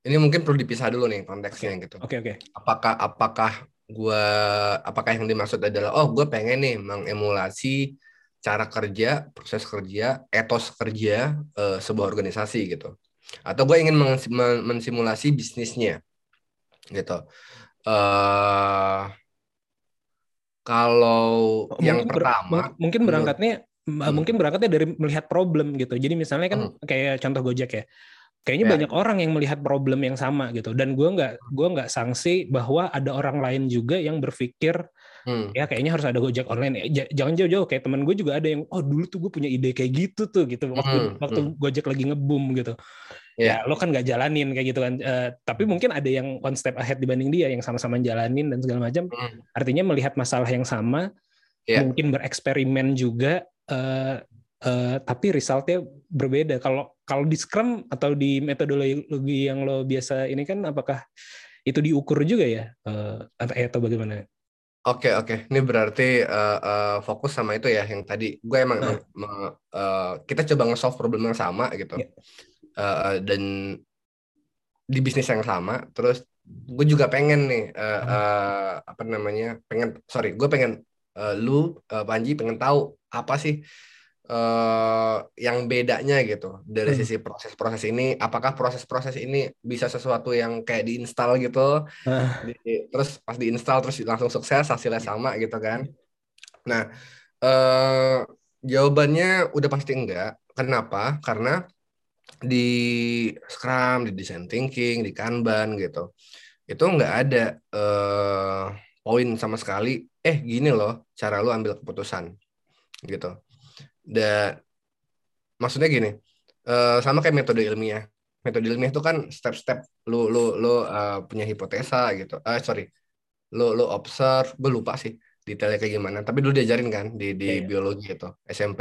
ini mungkin perlu dipisah dulu nih konteksnya gitu. Oke oke. Apakah apakah gua apakah yang dimaksud adalah oh gue pengen nih mengemulasi cara kerja, proses kerja, etos kerja eh, sebuah organisasi gitu. Atau gue ingin mensimulasi bisnisnya gitu. eh kalau yang Mungkin ber- pertama mung- mungkin berangkatnya Hmm. mungkin berangkatnya dari melihat problem gitu. Jadi misalnya kan kayak contoh Gojek ya. Kayaknya Ya. banyak orang yang melihat problem yang sama gitu. Dan gua nggak gua nggak sanksi bahwa ada orang lain juga yang berpikir hmm, ya kayaknya harus ada Gojek online. Ja- Jangan jauh-jauh kayak temen gue juga ada yang oh dulu tuh gue punya ide kayak gitu tuh gitu waktu Hmm, waktu Gojek lagi ngebum gitu. Ya Ya. lo kan nggak jalanin kayak gitu kan. Eh, tapi mungkin ada yang one step ahead dibanding dia yang sama-sama jalanin dan segala macam. hmm, Artinya melihat masalah yang sama, Ya. mungkin bereksperimen juga, eh, eh, tapi resultnya berbeda. Kalau kalau di Scrum atau di metodologi yang lo biasa ini kan, apakah itu diukur juga ya, eh, atau bagaimana? Oke oke, ini berarti eh, eh, fokus sama itu ya yang tadi gue emang, Nah. me- eh, kita coba nge-solve problem yang sama gitu, Ya. Eh, dan di bisnis yang sama, terus gue juga pengen nih Hmm. eh, apa namanya, pengen sorry, gue pengen eh, lu eh, Panji pengen tahu apa sih eh, yang bedanya gitu dari Hmm. sisi proses-proses ini, apakah proses-proses ini bisa sesuatu yang kayak diinstal gitu, Ah. di- terus pas diinstal terus langsung sukses hasilnya sama gitu kan nah eh, jawabannya udah pasti enggak kenapa karena di Scrum di design thinking di Kanban gitu itu enggak ada eh, poin sama sekali. Eh gini loh cara lu ambil keputusan gitu. Dan maksudnya gini, eh, sama kayak metode ilmiah. Metode ilmiah itu kan step-step lu lu lu eh, punya hipotesa gitu. Eh sorry, lu lu observe. Gue lupa sih detailnya kayak gimana. Tapi dulu diajarin kan di di Iya, iya. biologi itu SMP.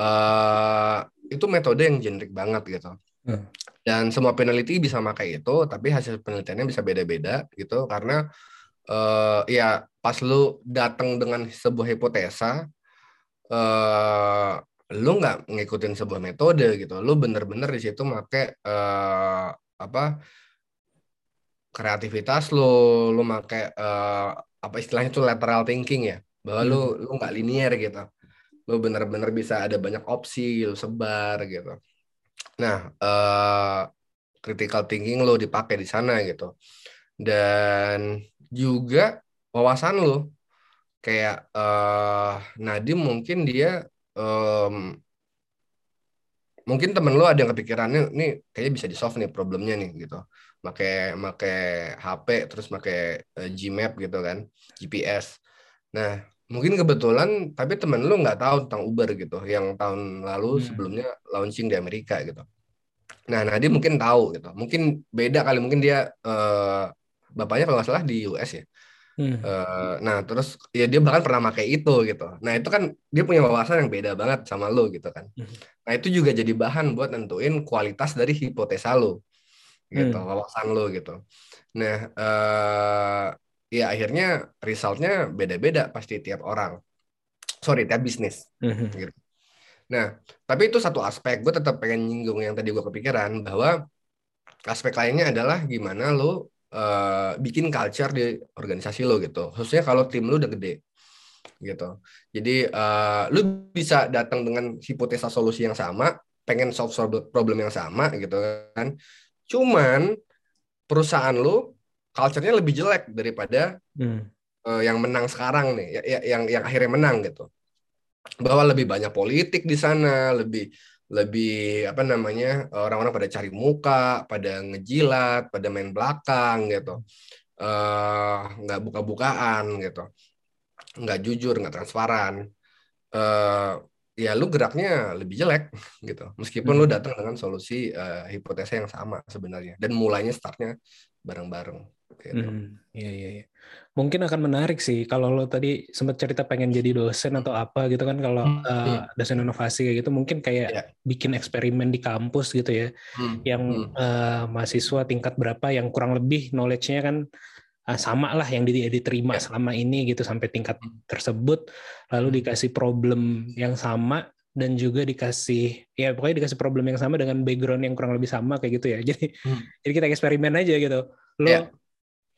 eh itu metode yang generik banget gitu. Hmm. Dan semua peneliti bisa pakai itu, tapi hasil penelitiannya bisa beda-beda gitu karena eh ya pas lu datang dengan sebuah hipotesa eh lu nggak ngikutin sebuah metode gitu. Lu bener-bener di situ make eh apa kreativitas lu, lu make eh apa istilahnya itu lateral thinking ya. Bahwa lu lu nggak linear gitu. Lu bener-bener bisa ada banyak opsi, lu sebar gitu. Nah, eh critical thinking lo dipakai di sana gitu. Dan juga wawasan lo kayak eh Nadim mungkin dia em, mungkin temen lo ada yang kepikirannya nih kayaknya bisa di solve nih problemnya nih gitu. Make make HP terus make eh, Gmap gitu kan, GPS. Nah, mungkin kebetulan tapi temen lu nggak tahu tentang Uber gitu yang tahun lalu Hmm. sebelumnya launching di Amerika gitu. Nah, Nadim mungkin tahu gitu. Mungkin beda kali mungkin dia eh, bapaknya kalau nggak salah di US ya. Hmm. Eh, nah, terus ya dia bahkan pernah pakai itu gitu. Nah, itu kan dia punya wawasan yang beda banget sama lo gitu kan. Mhm. Nah, itu juga jadi bahan buat nentuin kualitas dari hipotesa lo gitu, Hmm. wawasan lo gitu. Nah, eh ya akhirnya resultnya beda-beda pasti tiap orang. Sorry, tiap bisnis. Mhm. Nah, tapi itu satu aspek. Gue tetap pengen nyinggung yang tadi gue kepikiran bahwa aspek lainnya adalah gimana lo eh, bikin culture di organisasi lo gitu. Khususnya kalau tim lo udah gede gitu. Jadi eh, lu bisa datang dengan hipotesa solusi yang sama, pengen solve problem yang sama gitu kan. Cuman perusahaan lu culture-nya lebih jelek daripada Hmm. eh, yang menang sekarang nih, ya, ya- yang yang akhirnya menang gitu. Bahwa lebih banyak politik di sana, lebih lebih apa namanya orang-orang pada cari muka, pada ngejilat, pada main belakang gitu, eh nggak buka-bukaan gitu, nggak jujur, nggak transparan. eh ya lu geraknya lebih jelek gitu, meskipun lu datang dengan solusi eh, hipotesa yang sama sebenarnya dan mulainya startnya bareng-bareng. Gitu. Hmm, iya iya iya. Mungkin akan menarik sih kalau lo tadi sempat cerita pengen jadi dosen atau apa gitu kan kalau Hmm, uh, dosen inovasi kayak gitu mungkin kayak Iya. bikin eksperimen di kampus gitu ya Hmm, yang hmm. uh, mahasiswa tingkat berapa yang kurang lebih knowledge-nya kan uh, sama lah yang di- diterima Iya. selama ini gitu sampai tingkat Hmm. tersebut lalu Hmm. dikasih problem yang sama dan juga dikasih ya pokoknya dikasih problem yang sama dengan background yang kurang lebih sama kayak gitu ya jadi Hmm. jadi kita eksperimen aja gitu lo Iya.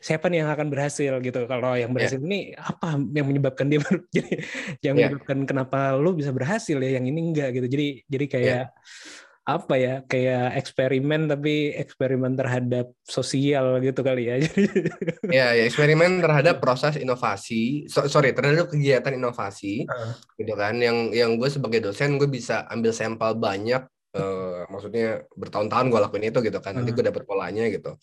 Siapa nih yang akan berhasil gitu kalau yang berhasil ini apa yang menyebabkan dia jadi yang Iya. menyebabkan kenapa lu bisa berhasil ya yang ini enggak gitu jadi jadi kayak apa ya kayak eksperimen tapi eksperimen terhadap sosial gitu kali ya jadi Ya, ya eksperimen terhadap proses inovasi, so- sorry terhadap kegiatan inovasi, Heeh. gitu kan. Yang yang gue sebagai dosen gue bisa ambil sampel banyak, eh, maksudnya bertahun-tahun gue lakuin itu gitu kan. Nanti gue dapet polanya gitu.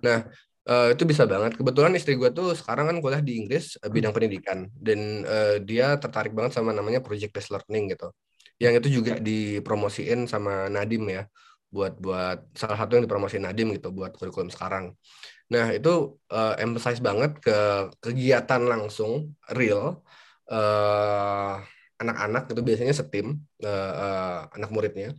Nah eh, itu bisa banget. Kebetulan istri gue tuh sekarang kan kuliah di Inggris eh, bidang pendidikan dan eh, dia tertarik banget sama namanya project based learning gitu. Yang itu juga dipromosiin sama Nadim ya buat buat salah satu yang dipromosiin Nadim gitu buat kurikulum sekarang. Nah, itu eh, emphasize banget ke kegiatan langsung real eh, anak-anak itu biasanya setim eh, eh, anak muridnya.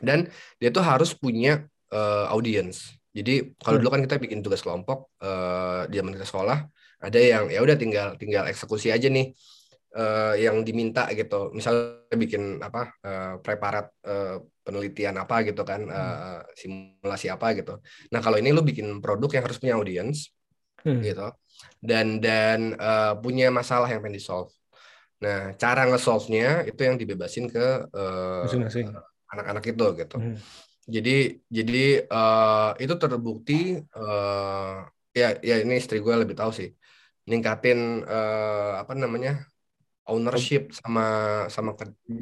Dan dia tuh harus punya eh, audience. Jadi kalau Hmm. dulu kan kita bikin tugas kelompok eh, di zaman kita sekolah, ada yang ya udah tinggal tinggal eksekusi aja nih eh, yang diminta gitu. Misalnya bikin apa eh, preparat eh, penelitian apa gitu kan, eh, simulasi apa gitu. Nah kalau ini lu bikin produk yang harus punya audience Hmm. gitu dan dan eh, punya masalah yang pengen di solve. Nah cara nge-solve-nya itu yang dibebasin ke eh, masing-masing anak-anak itu gitu. Hmm. Jadi jadi eh, itu terbukti eh, ya ya ini istri gue lebih tahu sih ningkatin eh, apa namanya ownership sama sama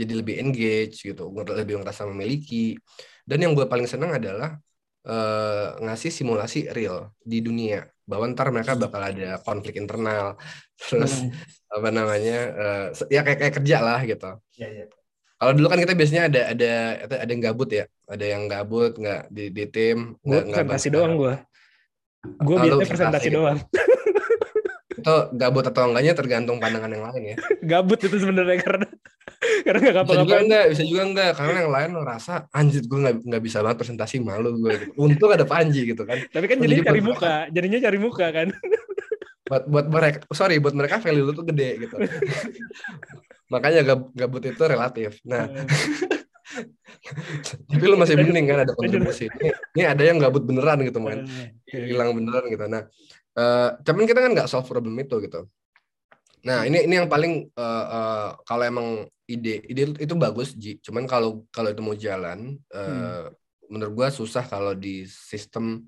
jadi lebih engage gitu lebih ngerasa memiliki dan yang gue paling senang adalah eh, ngasih simulasi real di dunia bahwa ntar mereka bakal ada konflik internal terus Hmm. apa namanya se- ya kayak kayak kerja lah gitu Iya, iya. Kalau dulu kan kita biasanya ada ada ada ada yang gabut ya. Ada yang gabut nggak di di tim Gue presentasi doang gue. Gue biasanya presentasi? doang. itu gabut atau enggaknya tergantung pandangan yang lain ya. Gabut itu sebenarnya karena karena nggak bisa juga enggak bisa juga enggak. Karena yang lain ngerasa anjir gue nggak nggak bisa banget presentasi malu gue gitu. untung ada Panji gitu kan. Tapi kan jadi cari muka, jadinya cari muka kan. buat buat mereka sorry buat mereka value lu tuh gede gitu makanya gab- gabut itu relatif. Nah tapi lu masih mending kan ada kontribusi ini, ini ada yang gabut beneran gitu main Iya, hilang beneran gitu. Nah eh cuman kita kan nggak solve problem itu gitu. Nah ini ini yang paling eh, eh, kalau emang ide ide itu bagus Ji. Cuman kalau kalau itu mau jalan eh, menurut gua susah kalau di sistem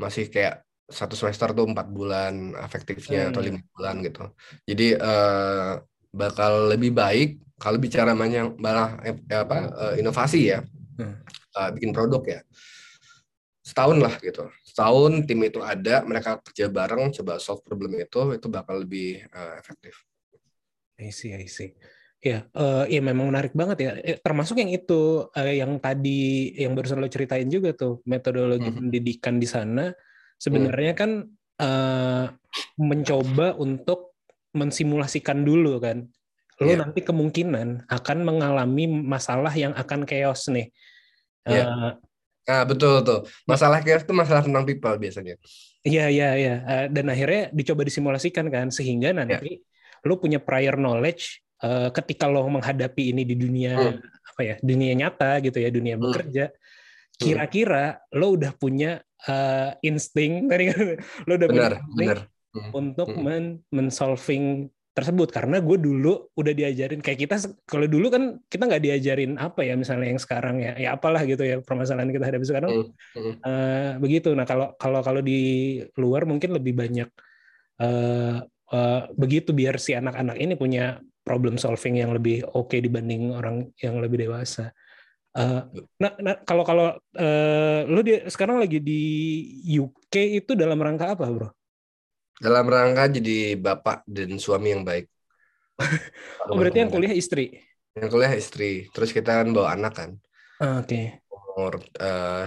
masih kayak satu semester tuh empat bulan efektifnya atau Hmm. lima bulan gitu. Jadi eh, bakal lebih baik kalau bicara banyak malah eh, apa eh, inovasi ya Hmm. eh, bikin produk ya setahun lah gitu setahun tim itu ada mereka kerja bareng coba solve problem itu itu bakal lebih eh, efektif I see, I see. Ya, eh, ya memang menarik banget ya. Eh, termasuk yang itu eh, yang tadi yang barusan lo ceritain juga tuh metodologi Mhm. pendidikan di sana sebenarnya kan eh, mencoba untuk mensimulasikan dulu kan. Lo Iya. nanti kemungkinan akan mengalami masalah yang akan chaos nih. Iya. Eh, nah betul tuh masalah chaos itu masalah tentang people biasanya Iya, iya, iya. Eh, Dan akhirnya dicoba disimulasikan kan, sehingga Ya. nanti lo punya prior knowledge eh, ketika lo menghadapi ini di dunia Hmm. apa ya, dunia nyata gitu ya, dunia Hmm. bekerja. Kira-kira lo udah punya eh, insting, tadi kan, lo udah punya benar insting benar untuk Hmm. men men-solving tersebut karena gue dulu udah diajarin kayak kita kalau dulu kan kita nggak diajarin apa ya misalnya yang sekarang ya ya apalah gitu ya permasalahan kita hadapi sekarang hmm. Eh, begitu. Nah kalau kalau kalau di luar mungkin lebih banyak eh, eh, begitu biar si anak-anak ini punya problem solving yang lebih oke dibanding orang yang lebih dewasa. Eh, nah, nah, kalau kalau eh, lu di, sekarang lagi di UK itu dalam rangka apa, bro? Dalam rangka jadi bapak dan suami yang baik Oh berarti yang kuliah istri. yang kuliah istri terus kita kan bawa anak kan Ah, Oke. umur eh,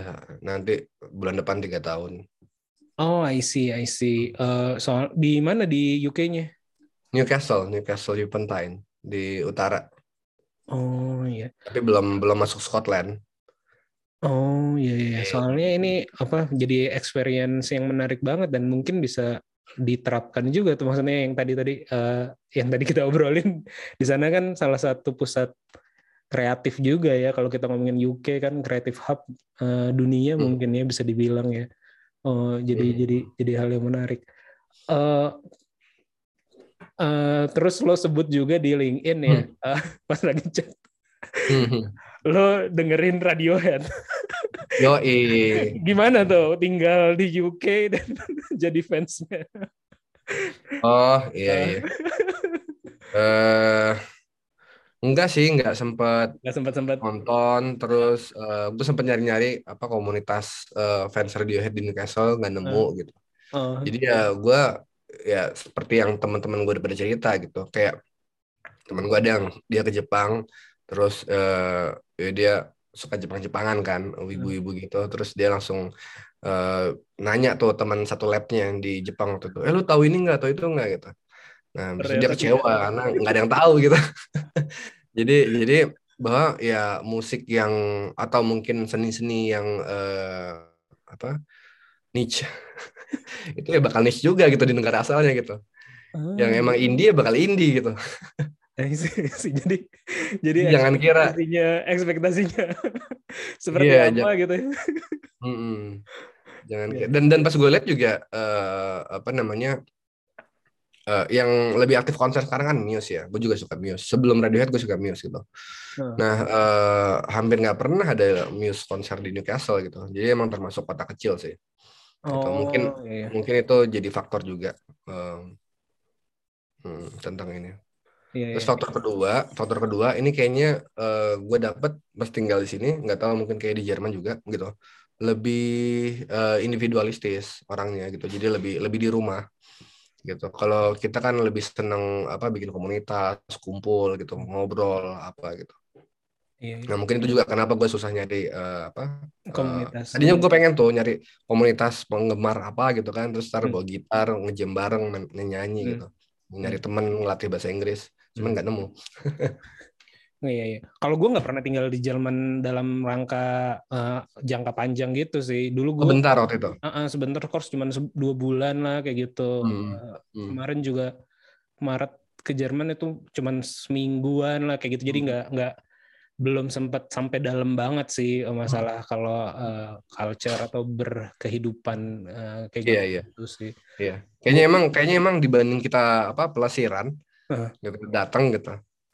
nanti bulan depan tiga tahun Oh, I see, I see. Eh, soal di mana di UK-nya? Newcastle Newcastle upon Tyne di utara Oh iya. tapi belum belum masuk Scotland Oh iya iya. Iya. Soalnya ini apa jadi experience yang menarik banget dan mungkin bisa diterapkan juga tuh maksudnya yang tadi tadi eh, yang tadi kita obrolin di sana kan salah satu pusat kreatif juga ya kalau kita ngomongin UK kan kreatif hub eh, dunia Hmm. mungkin ya bisa dibilang ya. Oh jadi Hmm. jadi jadi hal yang menarik. Eh eh, terus lo sebut juga di LinkedIn ya eh, pas lagi chat lo dengerin Radiohead. Yo Gimana tuh? Tinggal di UK dan jadi fansnya? oh iya iya. Eh enggak sih enggak sempat Gak sempat sempat. nonton. Terus eh gue sempat nyari-nyari apa komunitas eh, fans Radiohead di Newcastle nggak nemu gitu. Oh, jadi ya gue ya seperti yang teman-teman gue udah pada cerita gitu. Kayak teman gue ada yang dia ke Jepang terus eh ya dia suka Jepang-Jepangan kan wibu-wibu gitu. Terus dia langsung eh, nanya tuh teman satu labnya yang di Jepang waktu itu eh lu tahu ini nggak? Tahu itu nggak? Gitu. Nah terus dia kecewa karena nggak ada yang tahu gitu. Jadi jadi bahwa ya musik yang atau mungkin seni-seni yang eh, apa niche. Itu ya bakal niche juga gitu di negara asalnya gitu. Yang emang indie ya bakal indie gitu. jadi jadi Jangan kira- ekspektasinya ekspektasinya seperti Iya, apa gitu ya. Mm-mm. jangan Iya. kira- dan dan pas gue lihat juga eh, apa namanya eh, yang lebih aktif konser sekarang kan Muse ya gue juga suka Muse sebelum Radiohead gue suka Muse gitu Hmm. nah eh, hampir nggak pernah ada Muse konser di Newcastle gitu jadi emang termasuk kota kecil sih Gitu. Mungkin- iya. mungkin itu jadi faktor juga eh, hmm, tentang ini Iya, Terus iya. faktor kedua, faktor kedua ini kayaknya gue dapet pas tinggal di sini, nggak tahu mungkin kayak di Jerman juga gitu. lebih eh, individualistis orangnya gitu. Jadi lebih lebih di rumah gitu. Kalau kita kan lebih seneng apa bikin komunitas, kumpul gitu, ngobrol apa gitu. Iya, iya. Nah mungkin itu juga kenapa gue susah nyari eh, apa eh, komunitas. tadinya gue pengen tuh nyari komunitas penggemar apa gitu kan terus ntar Hmm. bawa gitar ngejam bareng nyanyi Hmm. gitu nyari temen ngelatih bahasa Inggris cuman nggak nemu Iya, iya. Kalau gue nggak pernah tinggal di Jerman dalam rangka eh, jangka panjang gitu sih. Dulu oh, gue bentar waktu itu sebentar course cuma dua bulan lah kayak gitu. Hmm, Hmm. Kemarin juga Maret ke Jerman itu cuman semingguan lah kayak gitu. Jadi Hmm. nggak nggak belum sempat sampai dalam banget sih eh, masalah kalau eh, culture atau berkehidupan eh, kayak iya. gitu sih. Iya, kayaknya emang kayaknya emang dibanding kita apa pelesiran Heeh. gitu datang gitu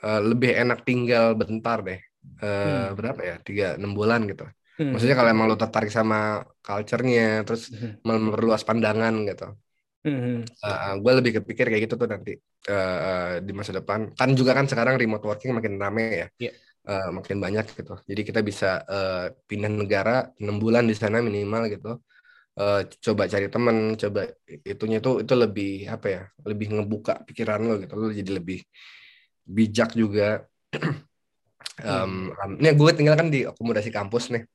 eh, lebih enak tinggal bentar deh. Eh, Hmm. Berapa ya? Tiga enam bulan gitu. Hmm. Maksudnya kalau emang lo tertarik sama culture-nya, terus Hmm. memperluas pandangan gitu. Hmm. gue lebih kepikir kayak gitu tuh nanti eh, eh, di masa depan. Kan juga kan sekarang remote working makin rame ya, Iya. Eh, makin banyak gitu. Jadi kita bisa eh, pindah negara enam bulan di sana minimal gitu. Eh, coba cari temen, coba itunya tuh itu lebih apa ya? Lebih ngebuka pikiran lo gitu. Lo jadi lebih bijak juga. Em, ini gue tinggal kan di akomodasi kampus nih.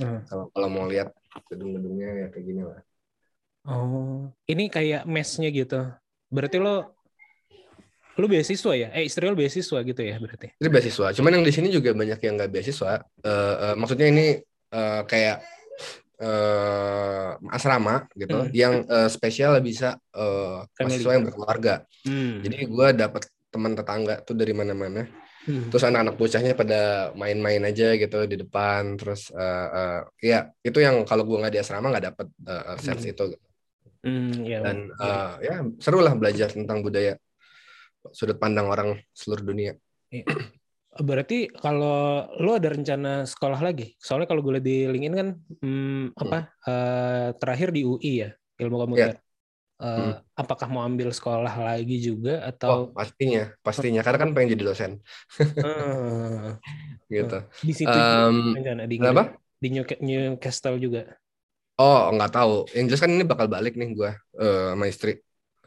Hmm. Kalau kalau mau lihat gedung-gedungnya ya kayak gini lah. Oh, ini kayak mesnya gitu. Berarti lo lo beasiswa ya? Eh, istri lo beasiswa gitu ya berarti? Ini beasiswa. Cuman yang di sini juga banyak yang nggak beasiswa. Eh, eh, maksudnya ini eh, kayak eh, asrama gitu, Hmm. yang eh, spesial bisa Family. mahasiswa yang berkeluarga. Hmm. Jadi gue dapet teman tetangga tuh dari mana-mana. Hmm. Terus anak-anak bocahnya pada main-main aja gitu di depan. Terus eh, eh, ya itu yang kalau gue nggak di asrama nggak dapet eh, sense Hmm. itu. Hmm, ya. Dan eh, ya seru lah belajar tentang budaya sudut pandang orang seluruh dunia. Berarti kalau lo ada rencana sekolah lagi? Soalnya kalau gue lihat di LinkedIn kan hmm, apa eh, terakhir di UI ya ilmu komputer. Eh, Hmm. Apakah mau ambil sekolah lagi juga Oh, atau pastinya, pastinya. Karena kan pengen jadi dosen, Eh, gitu. di situ Em, rencana di kenapa? di New- Newcastle juga. Oh, nggak tahu. Yang jelas kan ini bakal balik nih gue sama istri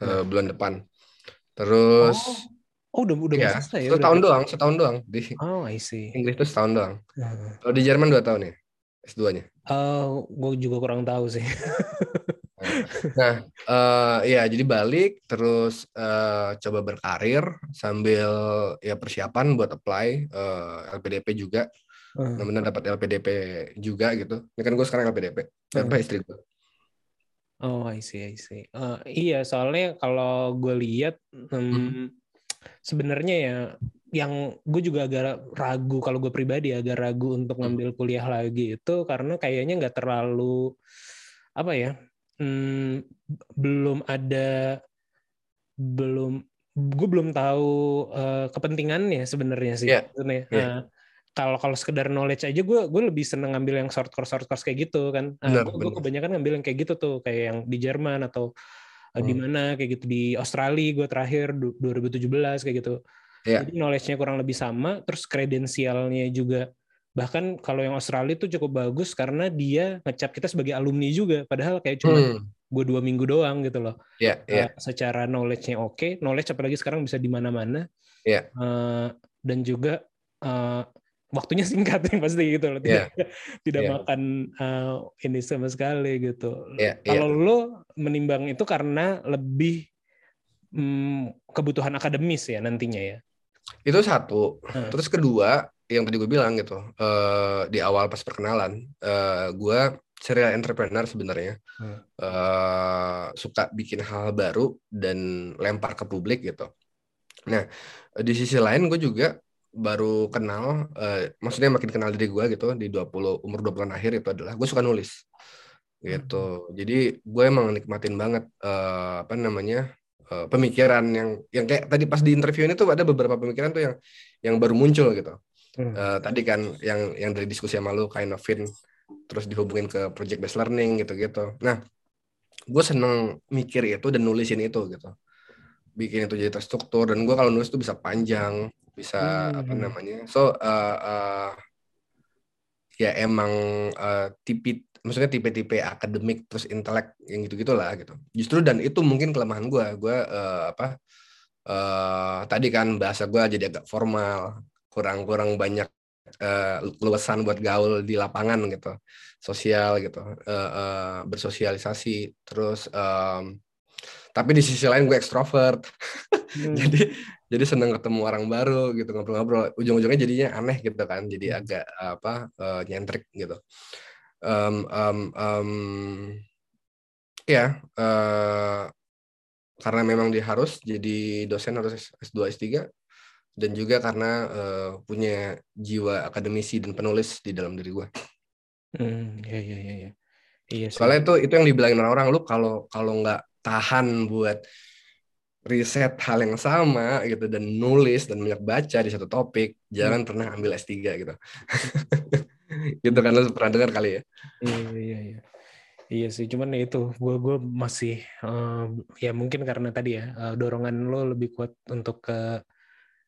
eh, Hmm. bulan depan. Terus, Oh, udah udah ya, mau selesai ya. setahun berarti? doang, setahun doang. Di Oh, I see. Inggris tuh setahun doang. Nah. Kalau di Jerman dua tahun ya, S2-nya. gue juga kurang tahu sih. Nah, eh ya jadi balik, terus eh, coba berkarir sambil ya persiapan buat apply eh, LPDP juga. Hmm. Benar-benar dapat LPDP juga gitu. Ini kan gue sekarang LPDP. Apa Hmm. istri gue? Oh, I see, I see. Eh, iya, soalnya kalau gue lihat, hmm, sebenarnya ya, yang gue juga agak ragu kalau gue pribadi agak ragu untuk ngambil kuliah lagi itu karena kayaknya nggak terlalu apa ya, hmm, belum ada, belum, gue belum tahu eh, kepentingannya sebenarnya sih. Iya, sebenarnya. iya. Nah, kalau kalau sekedar knowledge aja gue gue lebih seneng ngambil yang short course short course kayak gitu kan Benar, gue kebanyakan ngambil yang kayak gitu tuh kayak yang di Jerman atau uh, di Hmm. mana kayak gitu di Australia gue terakhir du- 2017 kayak gitu. Iya. jadi knowledge-nya kurang lebih sama terus kredensialnya juga. Bahkan kalau yang Australia tuh cukup bagus karena dia ngecap kita sebagai alumni juga. Padahal kayak cuma Hmm, gue dua minggu doang gitu loh. Ya, Uh, ya, secara knowledge-nya oke knowledge apalagi sekarang bisa di mana-mana. Iya. Uh, dan juga uh, waktunya singkat yang pasti gitu loh tidak tidak Iya. makan uh, ini sama sekali gitu Iya, iya. kalau lo menimbang itu karena lebih mm, kebutuhan akademis ya nantinya ya Itu satu. Hmm. Terus kedua, yang tadi gue bilang gitu, eh, di awal pas perkenalan, eh, gue serial entrepreneur sebenarnya, Hmm. Eh, suka bikin hal baru dan lempar ke publik gitu. Nah, di sisi lain gue juga baru kenal, eh, maksudnya makin kenal diri gue gitu di 20 umur 20-an akhir itu adalah gue suka nulis gitu. Jadi gue emang nikmatin banget eh, apa namanya eh, pemikiran yang yang kayak tadi pas di interview ini tuh ada beberapa pemikiran tuh yang yang baru muncul gitu. Hmm. Eh, tadi kan yang yang dari diskusi sama lu kind of fin terus dihubungin ke project based learning gitu-gitu. Nah, gue seneng mikir itu dan nulisin itu gitu. Bikin itu jadi terstruktur dan gue kalau nulis tuh bisa panjang, bisa Hmm. apa namanya. So eh, eh, ya emang eh, tipi maksudnya tipe-tipe akademik terus intelek yang gitu gitulah gitu justru dan itu mungkin kelemahan gue gue eh, apa eh, tadi kan bahasa gue jadi agak formal kurang kurang banyak eh, luasan buat gaul di lapangan gitu sosial gitu eh, eh, bersosialisasi terus em, tapi di sisi lain gue ekstrovert Hmm. jadi jadi senang ketemu orang baru gitu ngobrol-ngobrol ujung-ujungnya jadinya aneh gitu kan jadi Hmm. agak apa eh, nyentrik gitu Em, em, em, ya eh, karena memang dia harus jadi dosen harus S2 S3 dan juga karena eh, punya jiwa akademisi dan penulis di dalam diri gue Hmm, iya iya iya. iya. Iya soalnya itu itu yang dibilangin orang-orang lu kalau kalau nggak tahan buat riset hal yang sama gitu dan nulis dan banyak baca di satu topik jangan pernah ambil S3 gitu gitu kan lu pernah dengar kali ya Iya iya iya. Iya sih, cuman ya itu gue gue masih eh, ya mungkin karena tadi ya eh, dorongan lo lebih kuat untuk ke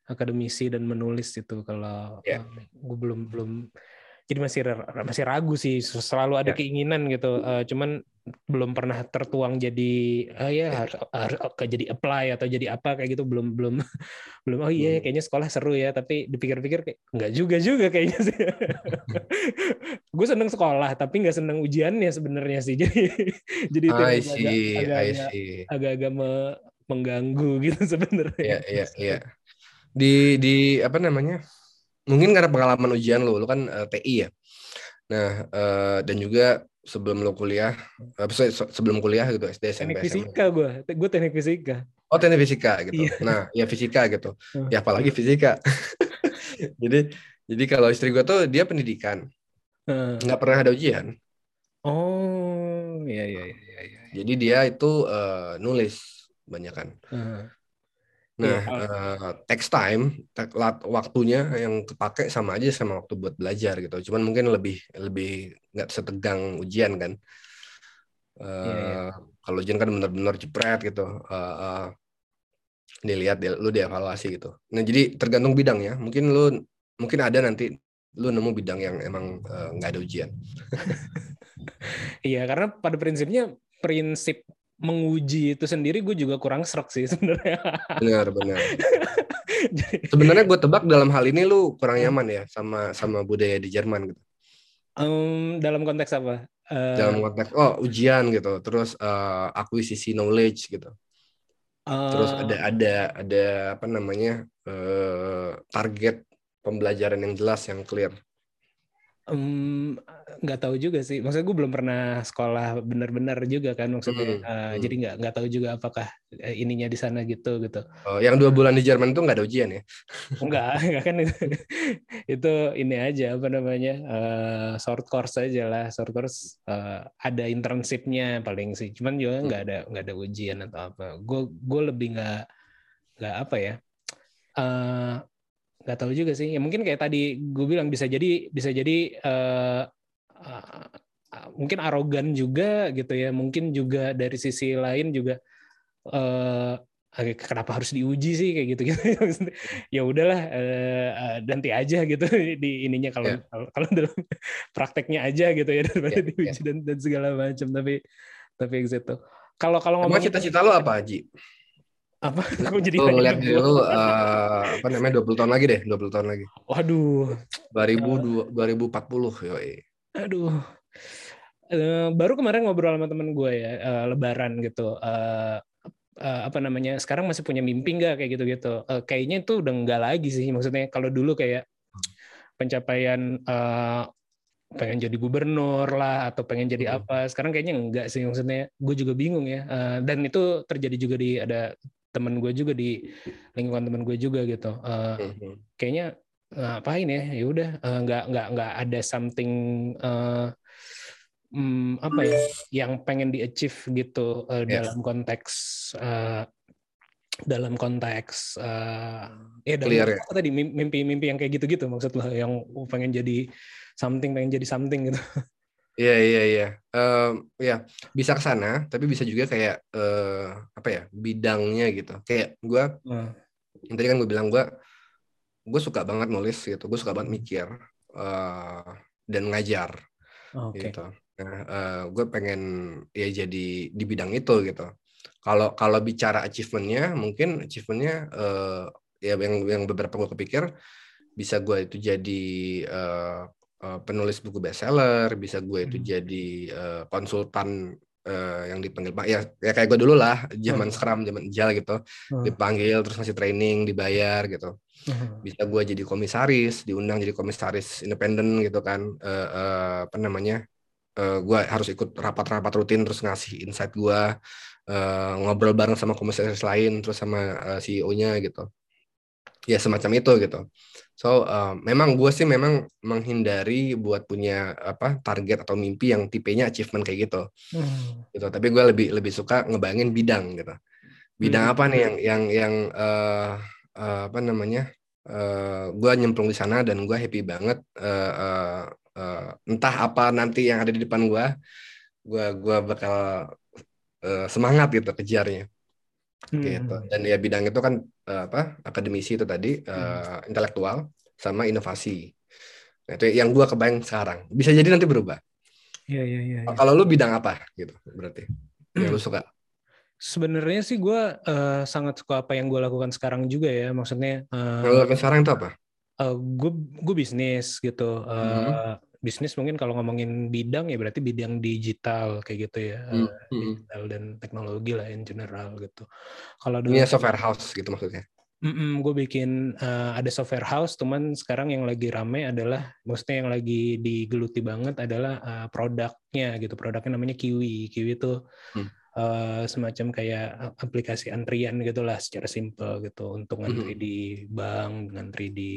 akademisi dan menulis itu kalau Ya. gue belum belum jadi masih masih ragu sih selalu ada Ya. keinginan gitu Eh, cuman belum pernah tertuang jadi ah ya harus, harus jadi apply atau jadi apa kayak gitu belum belum belum oh iya Hmm. kayaknya sekolah seru ya tapi dipikir-pikir kayak nggak juga juga kayaknya sih gue seneng sekolah tapi nggak seneng ujiannya sebenarnya sih jadi jadi itu agak-agak me- mengganggu gitu sebenarnya Iya, iya, iya. Di di apa namanya? Mungkin karena pengalaman ujian lo, lo kan eh, TI ya. Nah, eh, dan juga sebelum lo kuliah, se- sebelum kuliah gitu SD teknik SMP SMA. fisika gue gue teknik fisika Oh, teknik fisika gitu. Iya. Nah, ya fisika gitu. Hmm. Ya apalagi fisika. jadi jadi kalau istri gue tuh dia pendidikan, Eh, nggak pernah ada ujian. oh iya iya iya iya, iya. Jadi dia itu eh, nulis banyak kan. Eh, Nah, Iya. eh, text time, te- lat- waktunya yang kepake sama aja sama waktu buat belajar gitu. Cuman mungkin lebih lebih nggak setegang ujian kan. Eh, Iya, iya. Kalau ujian kan benar-benar jepret gitu. Eh, eh, dilihat, di- lu dievaluasi gitu. Nah, jadi tergantung bidang ya. Mungkin lu mungkin ada nanti lu nemu bidang yang emang eh, nggak ada ujian. Iya, karena pada prinsipnya prinsip menguji itu sendiri gue juga kurang serak sih sebenarnya. Benar, benar. Sebenarnya gue tebak dalam hal ini lu kurang nyaman ya sama sama budaya di Jerman gitu. em, dalam konteks apa? Eh, dalam konteks oh ujian gitu terus eh, akuisisi knowledge gitu terus eh, ada ada ada apa namanya eh, target pembelajaran yang jelas yang clear nggak tahu juga sih. Maksudnya gue belum pernah sekolah benar-benar juga kan maksudnya. Hmm, Eh, hmm. Jadi nggak nggak tahu juga apakah eh, ininya di sana gitu gitu. Oh, yang dua bulan di Jerman itu nggak ada ujian ya Enggak, enggak kan itu, itu ini aja apa namanya eh, short course aja lah short course eh, ada internshipnya paling sih cuman juga nggak ada nggak ada ujian atau apa gue gue lebih nggak nggak apa ya eh, nggak tahu juga sih. Ya mungkin kayak tadi gue bilang bisa jadi bisa jadi eh, eh, mungkin arogan juga gitu ya. Mungkin juga dari sisi lain juga eh agak kenapa harus diuji sih kayak gitu gitu ya udahlah eh, eh, nanti aja gitu di ininya kalau Ya. kalau kalau dalam prakteknya aja gitu ya daripada Ya, diuji dan, dan segala macam. Tapi tapi gitu. Kalau kalau emang ngomongin cita-cita lo apa Haji apa? Aku jadi nanya ngeliat diri lo eh, apa namanya 20 tahun lagi deh 20 tahun lagi. Waduh. 2000 2040 yoi. Aduh. Eh, baru kemarin ngobrol sama temen gue ya eh, lebaran gitu. Eh, apa namanya sekarang masih punya mimpi nggak? Kayak gitu-gitu. Kayaknya itu udah nggak lagi sih maksudnya kalau dulu kayak pencapaian eh, pengen jadi gubernur lah atau pengen jadi Hmm. apa. Sekarang kayaknya enggak sih maksudnya gue juga bingung ya. Dan itu terjadi juga di ada temen gue juga di lingkungan temen gue juga gitu Eh, Mhm. kayaknya ngapain ya ya udah eh, nggak nggak nggak ada something eh, hmm, apa ya yang pengen di achieve gitu eh, Yes. dalam konteks eh, dalam konteks eh, ya dalam Clear ya? apa tadi mim- mimpi-mimpi yang kayak gitu-gitu maksud lo yang pengen jadi something pengen jadi something gitu Iya iya iya. Ya bisa ke sana, tapi bisa juga kayak eh, apa ya bidangnya gitu. Kayak gue, Nah, yang tadi kan gue bilang gue, gue suka banget nulis gitu. Gue suka banget mikir eh, dan ngajar oke gitu. Nah, gue pengen ya jadi di bidang itu gitu. Kalau kalau bicara achievementnya, mungkin achievementnya uh, ya yang yang beberapa gue kepikir bisa gue itu jadi uh, uh, penulis buku bestseller, bisa gue itu Hmm. jadi uh, konsultan uh, yang dipanggil Pak ya ya kayak gue dulu lah zaman Hmm. Scrum, zaman Agile gitu, Hmm. dipanggil terus ngasih training, dibayar gitu Hmm. bisa gue jadi komisaris diundang jadi komisaris independen gitu kan Eh, eh, apa namanya Eh, gue harus ikut rapat-rapat rutin terus ngasih insight gue eh, ngobrol bareng sama komisaris lain terus sama eh, CEO-nya gitu ya semacam itu gitu. So eh, memang gue sih memang menghindari buat punya apa target atau mimpi yang tipenya achievement kayak gitu. Hmm. gitu. Tapi gue lebih lebih suka ngebayangin bidang gitu. Bidang Hmm. apa nih yang yang yang eh, eh, apa namanya eh gue nyemplung di sana dan gue happy banget eh, eh, eh, entah apa nanti yang ada di depan gue gue gua bakal eh, semangat gitu kejarnya Hmm. gitu dan ya bidang itu kan eh, apa akademisi itu tadi eh, Hmm. intelektual sama inovasi nah, itu yang gue kebayang sekarang bisa jadi nanti berubah Iya, iya, iya. iya. kalau lu bidang apa gitu berarti yang lu suka Sebenarnya sih gue eh, sangat suka apa yang gue lakukan sekarang juga ya. Maksudnya eh, yang lu lakukan sekarang itu apa gue gue bisnis gitu. Eh, Bisnis mungkin kalau ngomongin bidang ya berarti bidang digital kayak gitu ya. Hmm, Eh, hmm. digital dan teknologi lah in general gitu. Kalau dulu software house gitu maksudnya. gue bikin eh, ada software house, cuman sekarang yang lagi rame adalah, maksudnya yang lagi digeluti banget adalah eh, produknya gitu. Produknya namanya Kiwi. Kiwi itu Hmm. eh, semacam kayak aplikasi antrian gitulah secara simple gitu untuk ngantri Mhm. di bank, ngantri di.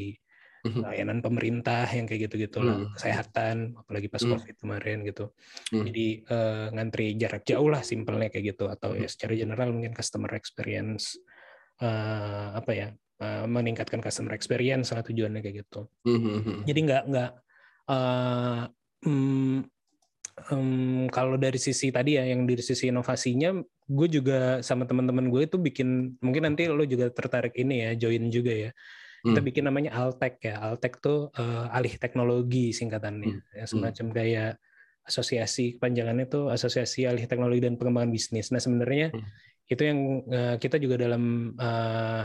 Layanan pemerintah yang kayak gitu-gitu lah, Hmm. kesehatan, apalagi pas Hmm. COVID kemarin gitu. Jadi eh, ngantri jarak jauh lah simpelnya kayak gitu atau ya secara general mungkin customer experience eh, apa ya eh, meningkatkan customer experience salah tujuannya kayak gitu. Mhm. Jadi nggak nggak eh, mm, em, kalau dari sisi tadi ya yang dari sisi inovasinya, gue juga sama teman-teman gue itu bikin mungkin nanti lo juga tertarik ini ya join juga ya. Kita Hmm. bikin namanya Altek ya. Altek tuh eh, alih teknologi singkatannya. Ya, semacam kayak asosiasi kepanjangannya tuh asosiasi alih teknologi dan pengembangan bisnis. Nah sebenarnya Hmm. itu yang eh, kita juga dalam eh,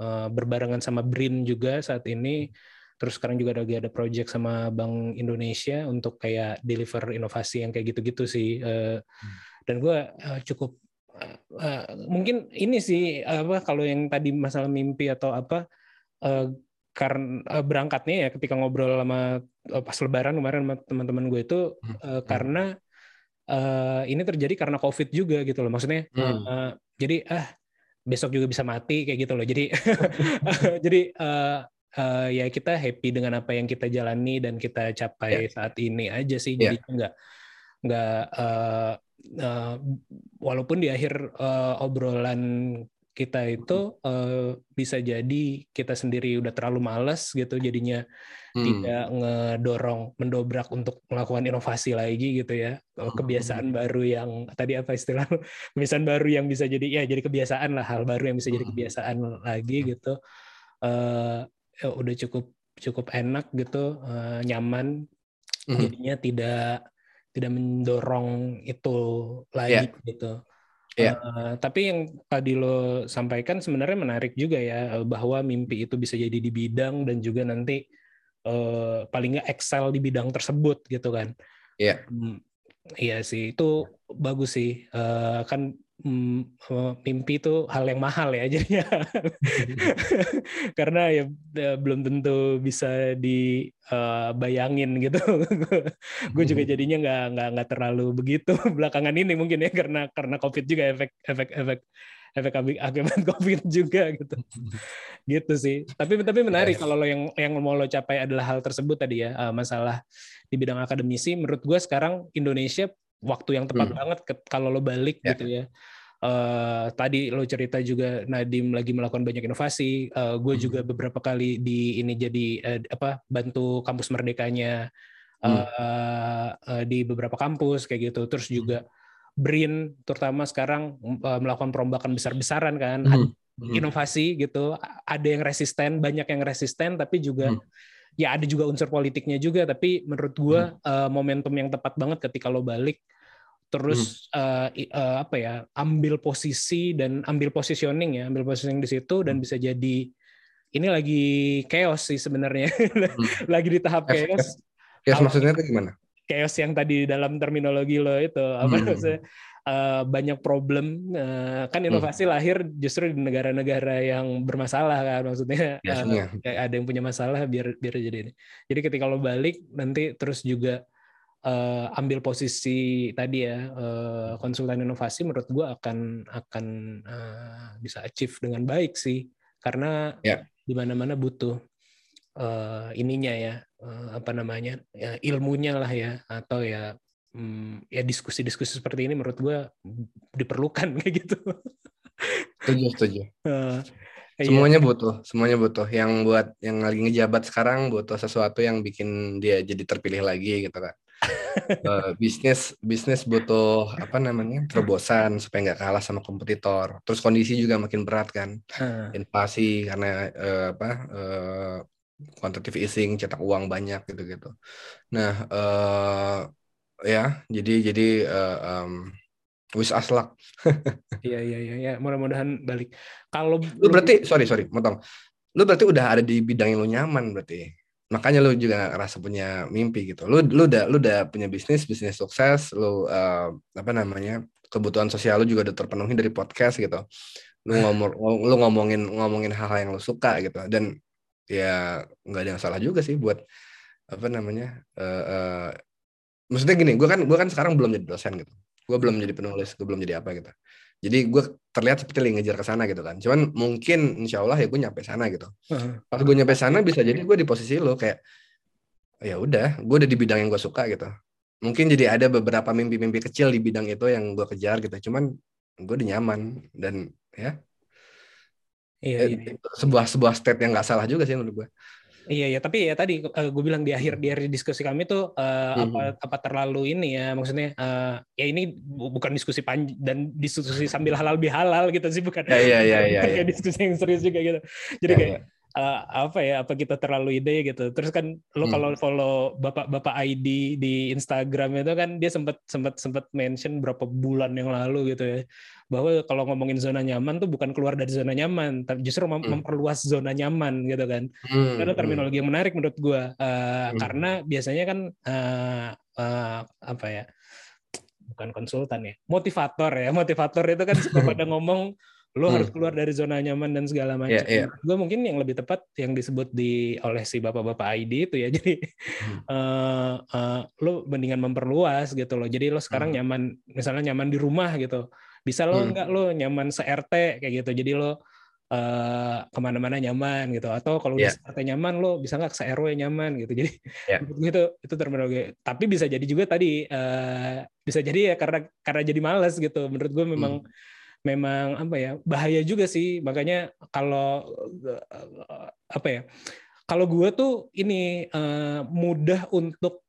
eh, berbarengan sama BRIN juga saat ini. Terus sekarang juga lagi ada project sama Bank Indonesia untuk kayak deliver inovasi yang kayak gitu-gitu sih. Eh, Dan gue cukup mungkin ini sih apa kalau yang tadi masalah mimpi atau apa eh, karena eh, berangkatnya ya ketika ngobrol sama eh, pas Lebaran kemarin sama teman-teman gue itu eh, karena eh, ini terjadi karena COVID juga gitu loh. Maksudnya Hmm. eh, jadi ah besok juga bisa mati kayak gitu loh. Jadi jadi eh, eh, ya kita happy dengan apa yang kita jalani dan kita capai saat ini aja sih. Ya. Jadi nggak nggak eh, eh, walaupun di akhir eh, obrolan kita itu eh, bisa jadi kita sendiri udah terlalu malas gitu jadinya Hmm. tidak ngedorong mendobrak untuk melakukan inovasi lagi gitu ya. Hmm. kebiasaan baru yang tadi apa istilah kebiasaan baru yang bisa jadi ya jadi kebiasaan lah hal baru yang bisa jadi Hmm. kebiasaan lagi gitu. Eh ya udah cukup cukup enak gitu eh, nyaman. Jadinya tidak tidak mendorong itu lagi gitu Iya. Eh, tapi yang tadi lo sampaikan sebenarnya menarik juga ya eh, bahwa mimpi itu bisa jadi di bidang dan juga nanti eh, paling nggak excel di bidang tersebut gitu kan. Iya. Hmm, Iya sih itu bagus sih Eh, kan mimpi itu hal yang mahal ya jadinya. Karena ya eh, belum tentu bisa dibayangin gitu. Gue juga jadinya nggak nggak nggak terlalu begitu belakangan ini mungkin ya karena karena covid juga efek efek efek efek akibat covid juga gitu. Gitu sih. Tapi tapi menarik kalau lo yang yang mau lo capai adalah hal tersebut tadi ya eh, masalah di bidang akademisi. Menurut gue sekarang Indonesia waktu yang tepat Hmm. banget ke- kalau lo balik Ya. gitu ya Eh, tadi lo cerita juga Nadim lagi melakukan banyak inovasi gue Hmm. juga beberapa kali di ini jadi eh, apa bantu kampus merdekanya Hmm. eh, eh, di beberapa kampus kayak gitu terus juga BRIN terutama sekarang eh, melakukan perombakan besar-besaran kan Hmm. Ada inovasi gitu ada yang resisten banyak yang resisten tapi juga Hmm. Ya ada juga unsur politiknya juga tapi menurut gua Hmm. eh, momentum yang tepat banget ketika lo balik terus Hmm. i- eh, apa ya ambil posisi dan ambil positioning ya ambil positioning di situ dan Hmm. bisa jadi ini lagi chaos sih sebenarnya lagi di tahap Chaos, chaos Ya maksudnya itu gimana? chaos yang tadi dalam terminologi lo itu apa Hmm. maksudnya eh, banyak problem eh, kan inovasi lahir justru di negara-negara yang bermasalah kan maksudnya eh, Biasanya. ada yang punya masalah biar biar jadi ini jadi ketika lo balik nanti terus juga eh, ambil posisi tadi ya eh, konsultan inovasi menurut gua akan akan eh, bisa achieve dengan baik sih karena Ya. di mana-mana butuh eh, ininya ya eh, apa namanya ya, ilmunya lah ya atau ya hmm, ya diskusi-diskusi seperti ini menurut gua diperlukan kayak gitu. Setuju, setuju. Iya. Semuanya butuh, semuanya butuh. Yang buat yang lagi ngejabat sekarang butuh sesuatu yang bikin dia jadi terpilih lagi gitu kan. Eh, bisnis bisnis butuh apa namanya terobosan supaya nggak kalah sama kompetitor. Terus kondisi juga makin berat kan, Eh, inflasi karena eh, apa eh, quantitative easing, cetak uang banyak gitu-gitu. Nah, eh, ya jadi jadi eh, em, wish us luck. Iya iya iya ya. mudah-mudahan balik. Kalau Lu berarti sorry sorry motong. Lu berarti udah ada di bidang yang lu nyaman berarti. Makanya lu juga ngerasa punya mimpi gitu. Lu lu udah lu udah punya bisnis, bisnis sukses, lu eh, apa namanya? kebutuhan sosial lu juga udah terpenuhi dari podcast gitu. Lu ngomong lu ngomongin ngomongin hal-hal yang lu suka gitu dan ya nggak ada yang salah juga sih buat apa namanya? eh, maksudnya gini, gua kan gua kan sekarang belum jadi dosen gitu. Gua belum jadi penulis, gua belum jadi apa gitu. Jadi gue terlihat seperti lagi ngejar ke sana gitu kan. Cuman mungkin insya Allah ya gue nyampe sana gitu. Pas gue nyampe sana bisa jadi gue di posisi lo kayak ya udah, gue udah di bidang yang gue suka gitu. Mungkin jadi ada beberapa mimpi-mimpi kecil di bidang itu yang gue kejar gitu. Cuman gue udah nyaman dan ya Iya, eh, iya. itu sebuah sebuah state yang nggak salah juga sih menurut gue. Iya ya, tapi ya tadi gue bilang di akhir di akhir diskusi kami tuh eh, apa apa terlalu ini ya maksudnya eh, ya ini bu- bukan diskusi panjang dan diskusi sambil halal bihalal gitu sih bukan. Ya, ya, ya, ya, bukan kayak ya. diskusi yang serius juga gitu. Jadi Ya, kayak eh, apa ya apa kita terlalu ide gitu. Terus kan lo Hmm. kalau follow bapak-bapak ID di Instagram itu kan dia sempat sempat sempat mention berapa bulan yang lalu gitu ya bahwa kalau ngomongin zona nyaman tuh bukan keluar dari zona nyaman, tapi justru mem- Hmm. memperluas zona nyaman gitu kan Hmm, itu ada terminologi yang menarik menurut gua Eh, Hmm. karena biasanya kan eh, eh, apa ya bukan konsultan ya motivator ya motivator itu kan suka pada ngomong lo Hmm. harus keluar dari zona nyaman dan segala macam. Iya, iya. Gue mungkin yang lebih tepat yang disebut di oleh si bapak-bapak ID itu ya. Jadi Hmm. eh, eh, lo mendingan memperluas gitu loh. Jadi lo sekarang Hmm. nyaman, misalnya nyaman di rumah gitu. Bisa lo Hmm. enggak lo nyaman se RT kayak gitu. Jadi lo eh, ke mana-mana nyaman gitu. Atau kalau udah Iya. nyaman lo bisa nggak se RW nyaman gitu. Jadi Iya. menurut gue itu itu terminologi. Tapi bisa jadi juga tadi eh, bisa jadi ya karena karena jadi malas gitu. Menurut gue memang memang apa ya bahaya juga sih. Makanya kalau eh, apa ya kalau gue tuh ini eh, mudah untuk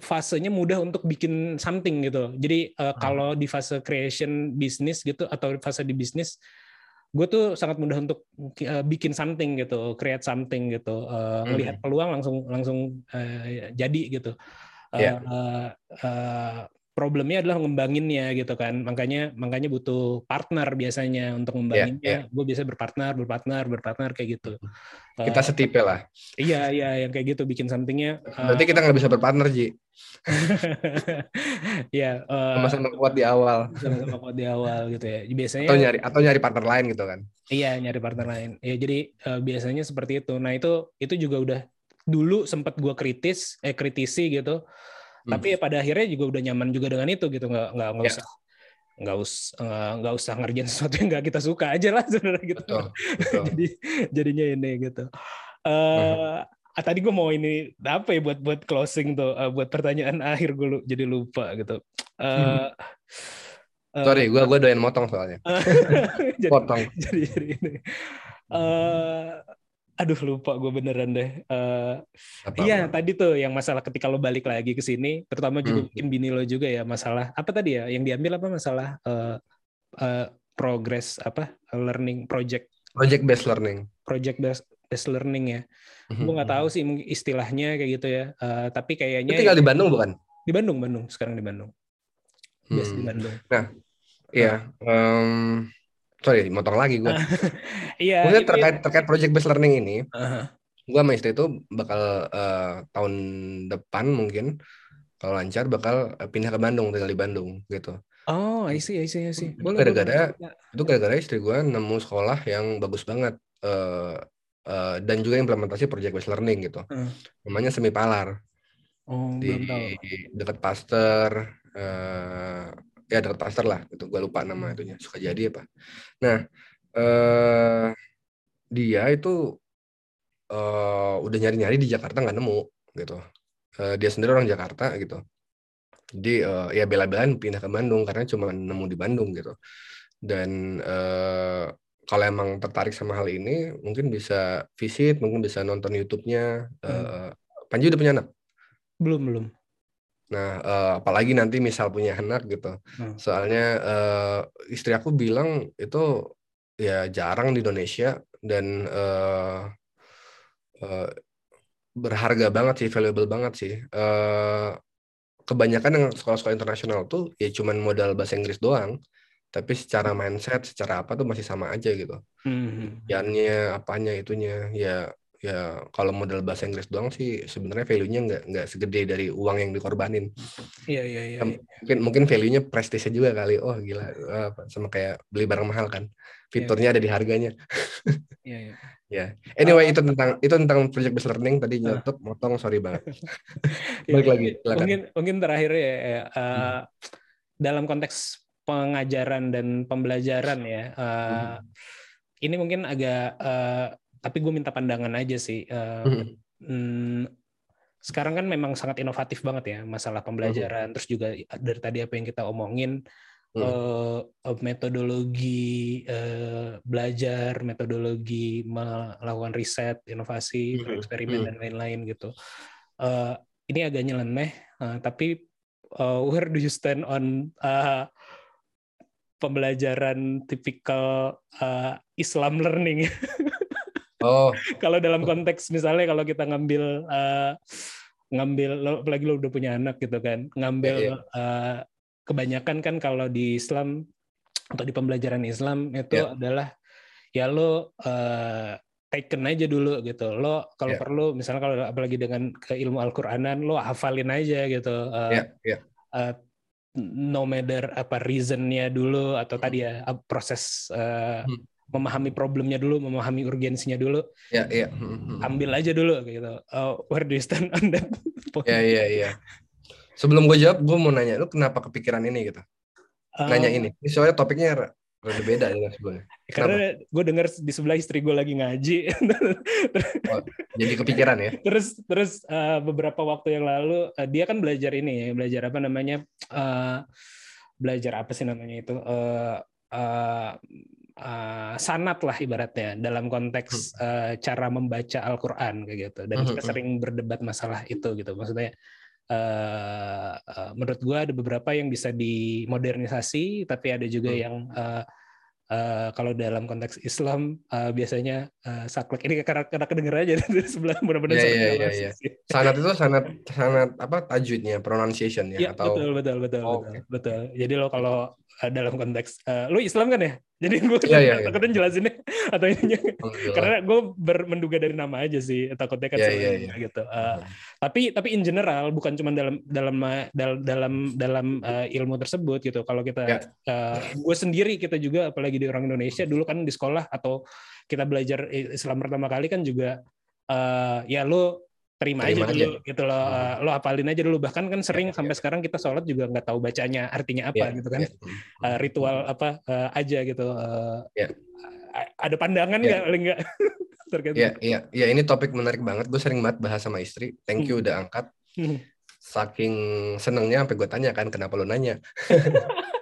fasenya mudah untuk bikin something gitu jadi eh, kalau di fase creation bisnis gitu atau fase di bisnis gue tuh sangat mudah untuk bikin something gitu create something gitu. Melihat peluang langsung langsung jadi gitu. Eh, Iya. Problemnya adalah ngembanginnya gitu kan makanya makanya butuh partner biasanya untuk ngembanginnya gue biasa berpartner berpartner berpartner kayak gitu Kita Eh, setipe lah. iya iya yang kayak gitu bikin somethingnya eh, Berarti kita nggak bisa berpartner Ji. ya eh, Sama-sama kuat di awal. sama-sama kuat di awal gitu ya biasanya Atau nyari atau nyari partner lain gitu kan. Iya nyari partner lain. Ya jadi eh, biasanya seperti itu. Nah itu itu juga udah dulu sempat gua kritis, eh kritisi gitu. Hmm. Tapi ya pada akhirnya juga udah nyaman juga dengan itu gitu. Nggak nggak nggak Ya. usah nggak usah eh, nggak usah ngerjain sesuatu yang nggak kita suka aja lah sebenarnya gitu. Betul. betul. jadi jadinya ini gitu. Eh ah, tadi gue mau ini apa ya buat buat closing tuh eh, buat pertanyaan akhir gue lu- jadi lupa gitu. Eh eh, Sorry, gua gua doyan motong soalnya. jadi, Potong. jadi jadi ini eh aduh lupa gue beneran deh Eh, Apa, iya apa. tadi tuh yang masalah ketika lo balik lagi ke sini terutama juga Hmm. mungkin bini lo juga ya masalah apa tadi ya yang diambil apa masalah eh eh, progress apa learning project Project based learning. project based based learning ya. Gue nggak tahu sih istilahnya kayak gitu ya. Eh, tapi kayaknya tinggal di Bandung bukan? di Bandung, Bandung sekarang di Bandung. Based di Hmm. Bandung. Iya. em, sorry, motong lagi gue. Iya. Maksudnya ini- terkait terkait project based learning ini, Aha. gue sama istri itu bakal eh, tahun depan mungkin kalau lancar bakal eh, pindah ke Bandung, tinggal di Bandung gitu. Oh, I see, I see, I see. Boleh, Gara-gara-. Itu gara-gara istri gue nemu sekolah yang bagus banget eh, eh, dan juga implementasi project based learning gitu. Hmm. Namanya Semi Palar Oh, di dekat Pasteur ya dekat Pasteur lah itu gue lupa nama itunya. Suka jadi apa. Nah eh dia itu eh udah nyari-nyari di Jakarta nggak nemu gitu. Eh, dia sendiri orang Jakarta gitu. Jadi eh, ya bela-belain pindah ke Bandung karena cuma nemu di Bandung gitu. Dan eh kalau emang tertarik sama hal ini mungkin bisa visit mungkin bisa nonton YouTube-nya. Eh, Panji udah punya anak? Belum, belum. Nah, eh, apalagi nanti misal punya anak gitu. Hmm. Soalnya eh, istri aku bilang itu ya jarang di Indonesia dan eh, eh, berharga banget sih, valuable banget sih. Eh, kebanyakan yang sekolah-sekolah internasional tuh ya cuman modal bahasa Inggris doang. Tapi secara mindset, secara apa tuh masih sama aja gitu. Hmm. Yannya, apanya, itunya, ya ya kalau modal bahasa Inggris doang sih sebenarnya value-nya nggak nggak segede dari uang yang dikorbanin. Iya, iya, iya. Em, mungkin mungkin value-nya prestisnya juga kali oh gila eh, apa, sama kayak beli barang mahal kan fiturnya ada di harganya Iya, iya. ya anyway Ah. itu tentang itu tentang project based learning tadi nyetup motong sorry banget Iya, Balik iya. lagi, silakan. Mungkin mungkin terakhir ya, ya, uh, Hmm. dalam konteks pengajaran dan pembelajaran ya. uh, Hmm. Ini mungkin agak uh, tapi gue minta pandangan aja sih. uh, Mhm. hmm, sekarang kan memang sangat inovatif banget ya masalah pembelajaran. Terus juga dari tadi apa yang kita omongin Hmm. eh, metodologi eh, belajar, metodologi melakukan riset, inovasi, Hmm. bereksperimen Hmm. dan lain-lain gitu. Eh, ini agak nyeleneh, eh, tapi eh, where do you stand on eh, pembelajaran tipikal eh, Islam learning? oh kalau dalam konteks misalnya kalau kita ngambil eh, ngambil lo apalagi lo udah punya anak gitu kan ngambil Iya, eh, kebanyakan kan kalau di Islam atau di pembelajaran Islam itu Iya. adalah ya lo eh, taken aja dulu gitu lo kalau Iya. perlu misalnya kalau apalagi dengan ke ilmu Al-Qur'anan lo hafalin aja gitu eh, ya ya eh, no matter apa reasonnya dulu atau tadi ya proses eh, Hmm. Memahami problemnya dulu, memahami urgensinya dulu, ya ya Hmm, hmm. ambil aja dulu gitu. Oh, where do you stand on that point? ya ya ya sebelum gue jawab gue mau nanya lu kenapa kepikiran ini gitu nanya Eh, ini ini soalnya topiknya rada beda dengan sebelumnya Karena gue dengar di sebelah istri gue lagi ngaji, jadi kepikiran ya terus terus eh, beberapa waktu yang lalu eh, dia kan belajar ini ya, belajar apa namanya? eh, belajar apa sih namanya itu? Eh, eh, eh, sanat lah ibaratnya dalam konteks eh, cara membaca Al-Qur'an kayak gitu. Dan Hmm, kita hmm. sering berdebat masalah itu gitu. Maksudnya eh, eh, menurut gua ada beberapa yang bisa dimodernisasi tapi ada juga Hmm. yang eh, eh, kalau dalam konteks Islam eh, biasanya eh, saklek ini karena karena kedenger aja dari sebelah benar-benar iya, ngalamin iya. sih. sanat itu sanat sanat apa tajwidnya pronunciation ya Iya atau betul betul betul Oh, betul betul. Jadi lo kalau eh, dalam konteks eh, lu Islam kan ya? Jadi gue Iya, iya, iya. takutnya jelasinnya atau ininya Alhamdulillah. karena gue menduga dari nama aja sih takutnya kan Iya, iya, juga iya. gitu. Eh, tapi tapi in general bukan cuma dalam dalam dalam dalam dalam eh, ilmu tersebut gitu. Kalau kita Ya. gue sendiri kita juga apalagi di orang Indonesia dulu kan di sekolah atau kita belajar Islam pertama kali kan juga eh, ya lo terima, Terima aja aja. dulu gitu lo eh, lo hafalin aja dulu bahkan kan sering Ya, sampai sekarang kita sholat juga nggak tahu bacanya artinya apa Iya, gitu kan iya. Eh, ritual apa eh, aja gitu Eh, Ya. ada pandangan Ya. nggak paling nggak terkait Iya, iya, iya ini topik menarik banget. Gue sering banget bahas sama istri. Thank you udah angkat. Hmm. Saking senengnya sampai gue tanya kan kenapa lo nanya.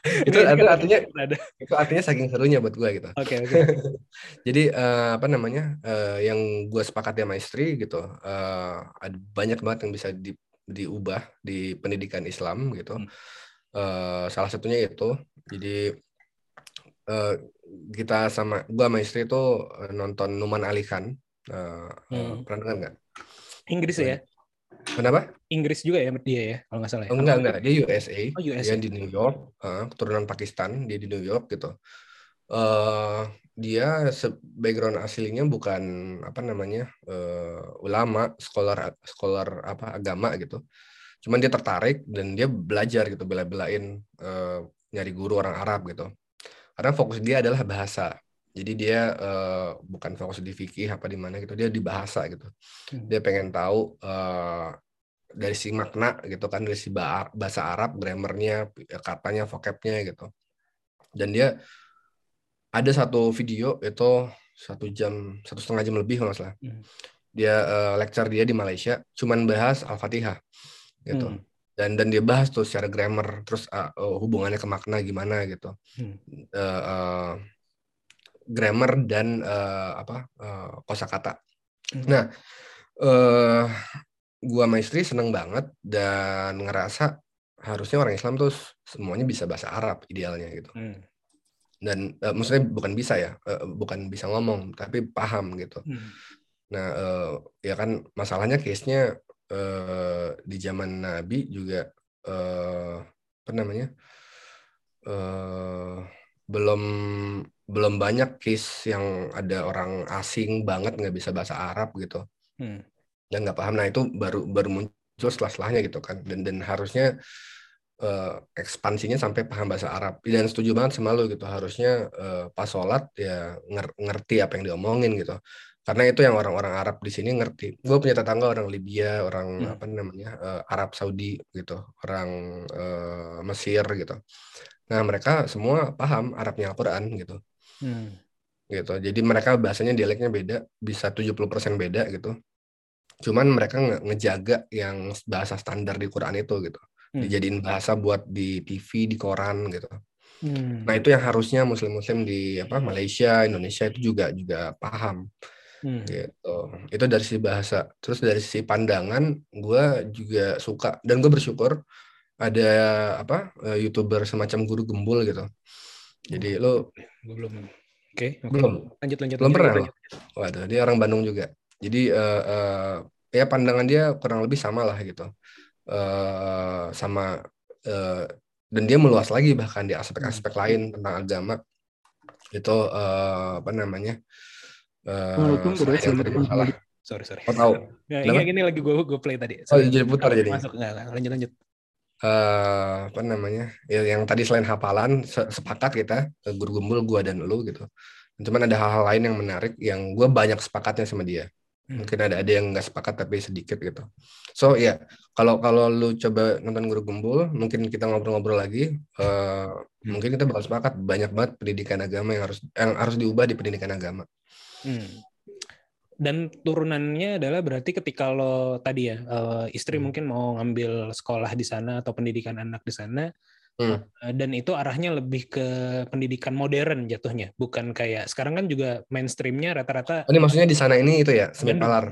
itu, itu kan artinya ada. itu artinya saking serunya buat gue gitu. Oke oke. Jadi eh, apa namanya eh, yang gue sepakati sama istri gitu. eh, ada banyak banget yang bisa di, diubah di pendidikan Islam gitu. Hmm. Eh, salah satunya itu. Jadi eh, kita sama gua sama istri eh, nonton Numan Ali Khan. Eh, Hmm. pernah dengar nggak? Inggris ya? Kenapa? Inggris juga ya dia ya, kalau nggak salah ya? Enggak enggak, dia USA. Oh, USA. Dia di New York, keturunan Pakistan, dia di New York gitu. eh dia background aslinya bukan apa namanya eh, ulama, scholar scholar apa agama gitu. Cuman dia tertarik dan dia belajar gitu, bela-belain eh, nyari guru orang Arab gitu. Karena fokus dia adalah bahasa. Jadi dia eh, bukan fokus di fikih apa di mana gitu, dia di bahasa gitu. Hmm. Dia pengen tahu eh, dari si makna gitu kan dari si ba- bahasa Arab, grammarnya, katanya, vocabnya gitu. Dan dia ada satu video itu satu jam, satu setengah jam lebih kalau salah. Hmm. Dia eh, lecture dia di Malaysia, cuman bahas Al-Fatihah gitu. Hmm. Dan dan dia bahas tuh secara grammar, terus eh, hubungannya ke makna gimana gitu. Hmm. Eh, eh, grammar dan eh, apa eh, kosakata. Hmm. Nah, eh gua sama istri seneng banget dan ngerasa harusnya orang Islam tuh semuanya bisa bahasa Arab idealnya gitu. Hmm. Dan eh, maksudnya bukan bisa ya, eh, bukan bisa ngomong, tapi paham gitu. Hmm. Nah, eh, ya kan masalahnya case-nya eh, di zaman Nabi juga eh, apa namanya? eh, belum belum banyak case yang ada orang asing banget nggak bisa bahasa Arab gitu Hmm. dan nggak paham. Nah itu baru baru muncul setelah-setelahnya gitu kan. Dan dan harusnya eh, ekspansinya sampai paham bahasa Arab. Dan setuju banget sama lu gitu. Harusnya eh, pas sholat ya nger- ngerti apa yang diomongin gitu. Karena itu yang orang-orang Arab di sini ngerti. Gue punya tetangga orang Libya, orang Hmm. apa namanya eh, Arab Saudi gitu, orang eh, Mesir gitu. Nah mereka semua paham Arabnya Al-Quran gitu Hmm. gitu. Jadi mereka bahasanya dialeknya beda, bisa 70% beda gitu. Cuman mereka nge- ngejaga yang bahasa standar di Quran itu gitu. Hmm. Dijadiin bahasa buat di TV, di koran gitu. Hmm. Nah, itu yang harusnya muslim-muslim di apa Malaysia, Indonesia itu juga juga paham Hmm. gitu. Itu dari sisi bahasa. Terus dari sisi pandangan, gue juga suka dan gue bersyukur ada apa eh, youtuber semacam guru gembul gitu. Jadi lo Gua belum. Oke, oke. belum Lanjut, lanjut. Belum lanjut, pernah lanjut. Waduh, dia orang Bandung juga. Jadi eh, eh, ya pandangan dia kurang lebih sama lah gitu. Eh, sama eh, dan dia meluas lagi bahkan di aspek-aspek Hmm. lain tentang agama. Itu eh, apa namanya? Eh, masalah. Sorry, sorry. Oh, tahu. Ya, ini, ini lagi gue gue play tadi. Oh, jadi putar jadi. Masuk enggak, enggak. Lanjut, lanjut. Eh apa namanya? Ya, yang tadi selain hafalan se- sepakat kita eh, guru gembul gua dan lu gitu. Cuman ada hal-hal lain yang menarik yang gua banyak sepakatnya sama dia. Hmm. mungkin ada ada yang nggak sepakat tapi sedikit gitu so ya kalau kalau lu coba nonton guru gembul mungkin kita ngobrol-ngobrol lagi eh, mungkin kita bakal sepakat banyak banget pendidikan agama yang harus yang harus diubah di pendidikan agama Hmm. Dan turunannya adalah berarti ketika lo tadi ya eh, istri Hmm. mungkin mau ngambil sekolah di sana atau pendidikan anak di sana, Hmm. eh, dan itu arahnya lebih ke pendidikan modern jatuhnya, bukan kayak sekarang kan juga mainstreamnya rata-rata Oh, ini maksudnya di sana ini itu ya Bandung. palar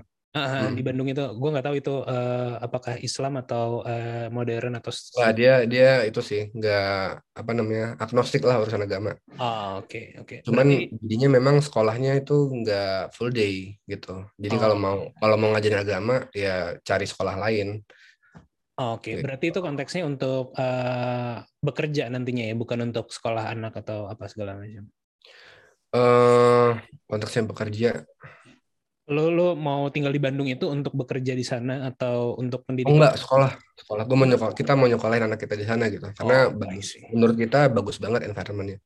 Hmm. di Bandung itu, gue nggak tahu itu eh, apakah Islam atau eh, modern atau Wah, dia dia itu sih nggak apa namanya agnostik lah urusan agama Ah, oke oke. cuman Berarti- jadinya memang sekolahnya itu nggak full day gitu jadi Oh. kalau mau kalau mau ngajarin agama ya cari sekolah lain Oh, Oke, Gitu. berarti itu konteksnya untuk eh, bekerja nantinya ya, bukan untuk sekolah anak atau apa segala macam. eh konteksnya bekerja Lo lo mau tinggal di Bandung itu untuk bekerja di sana atau untuk Oh pendidikan? enggak, sekolah. Sekolah. Gue mau nyokol, kita mau nyokolain anak kita di sana gitu. Karena Oh, see. Menurut kita bagus banget environmentnya.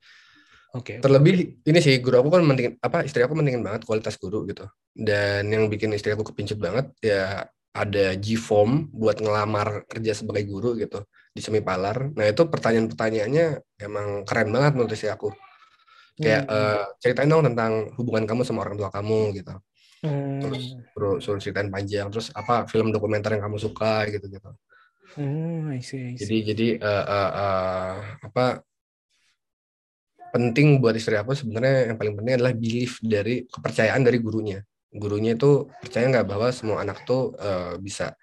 Oke. Terlebih ini sih guru aku kan mentingin apa istri aku mentingin banget kualitas guru gitu. Dan yang bikin istri aku kepincut banget ya ada G-form buat ngelamar kerja sebagai guru gitu di semi palar. Nah itu pertanyaan-pertanyaannya emang keren banget menurut istri aku. Kayak Hmm. eh, ceritain dong tentang hubungan kamu sama orang tua kamu gitu. Hmm. Terus suruh, suruh ceritain panjang. Terus apa film dokumenter yang kamu suka gitu gitu. Oh, I see, I see. Jadi jadi eh, eh, eh, apa penting buat istri aku sebenarnya yang paling penting adalah belief dari kepercayaan dari gurunya. Gurunya itu percaya nggak bahwa semua anak tuh eh, bisa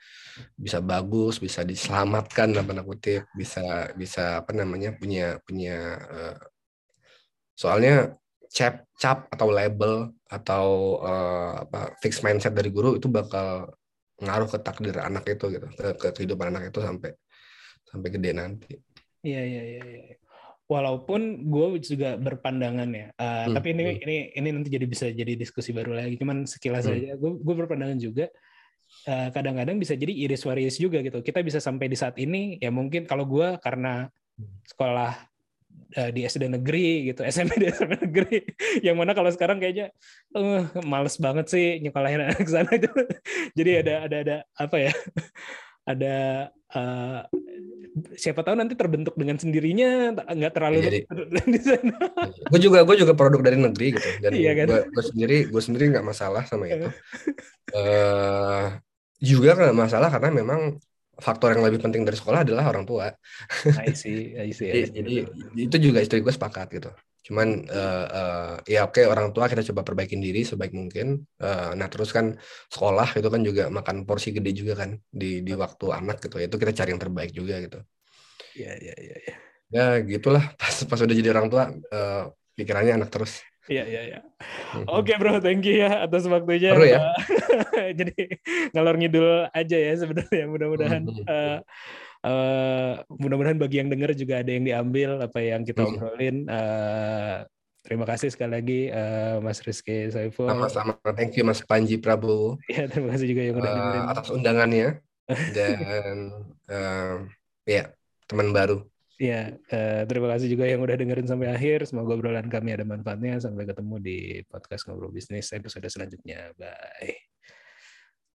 bisa bagus, bisa diselamatkan dalam tanda kutip, bisa bisa apa namanya punya punya eh, Soalnya cap cap atau label atau eh, apa fixed mindset dari guru itu bakal ngaruh ke takdir anak itu gitu, ke, ke kehidupan anak itu sampai sampai gede nanti. Iya iya iya. iya. Walaupun gue juga berpandangan ya, uh, Hmm, tapi ini hmm. ini ini nanti jadi bisa jadi diskusi baru lagi. Cuman sekilas Hmm. aja, gue gue berpandangan juga uh, kadang-kadang bisa jadi iris waris juga gitu. Kita bisa sampai di saat ini ya mungkin kalau gue karena sekolah uh, di SD negeri gitu, SMP di SMP negeri, yang mana kalau sekarang kayaknya eh males banget sih nyekolahin anak ke sana gitu. Jadi ada ada ada apa ya? ada uh, siapa tahu nanti terbentuk dengan sendirinya nggak terlalu Jadi- di sana. gue juga gue juga produk dari negeri gitu dan Iya kan? gue gue sendiri gue sendiri nggak masalah sama itu eh juga nggak masalah karena memang faktor yang lebih penting dari sekolah adalah orang tua. I see, I see, jadi, I see. jadi itu juga istri gue sepakat gitu. Cuman eh, eh, ya oke orang tua kita coba perbaikin diri sebaik mungkin. Eh, nah terus kan sekolah itu kan juga makan porsi gede juga kan di di waktu anak gitu. Itu kita cari yang terbaik juga gitu. Iya, iya, iya, iya. ya gitulah. Pas pas udah jadi orang tua eh, pikirannya anak terus Iya, iya, iya. Oke, Bro, thank you ya atas waktunya. Seru ya? Jadi ngalor ngidul aja ya sebenarnya. Mudah-mudahan eh, eh, mudah-mudahan bagi yang dengar juga ada yang diambil apa yang kita Mhm. obrolin. Eh, terima kasih sekali lagi eh, Mas Rizky Saiful. sama-sama thank you Mas Panji Prabowo Ya, terima kasih juga yang udah dengerin. atas undangannya dan eh, ya teman baru Ya, eh, terima kasih juga yang udah dengerin sampai akhir. Semoga obrolan kami ada manfaatnya. Sampai ketemu di podcast Ngobrol Bisnis episode selanjutnya. Bye.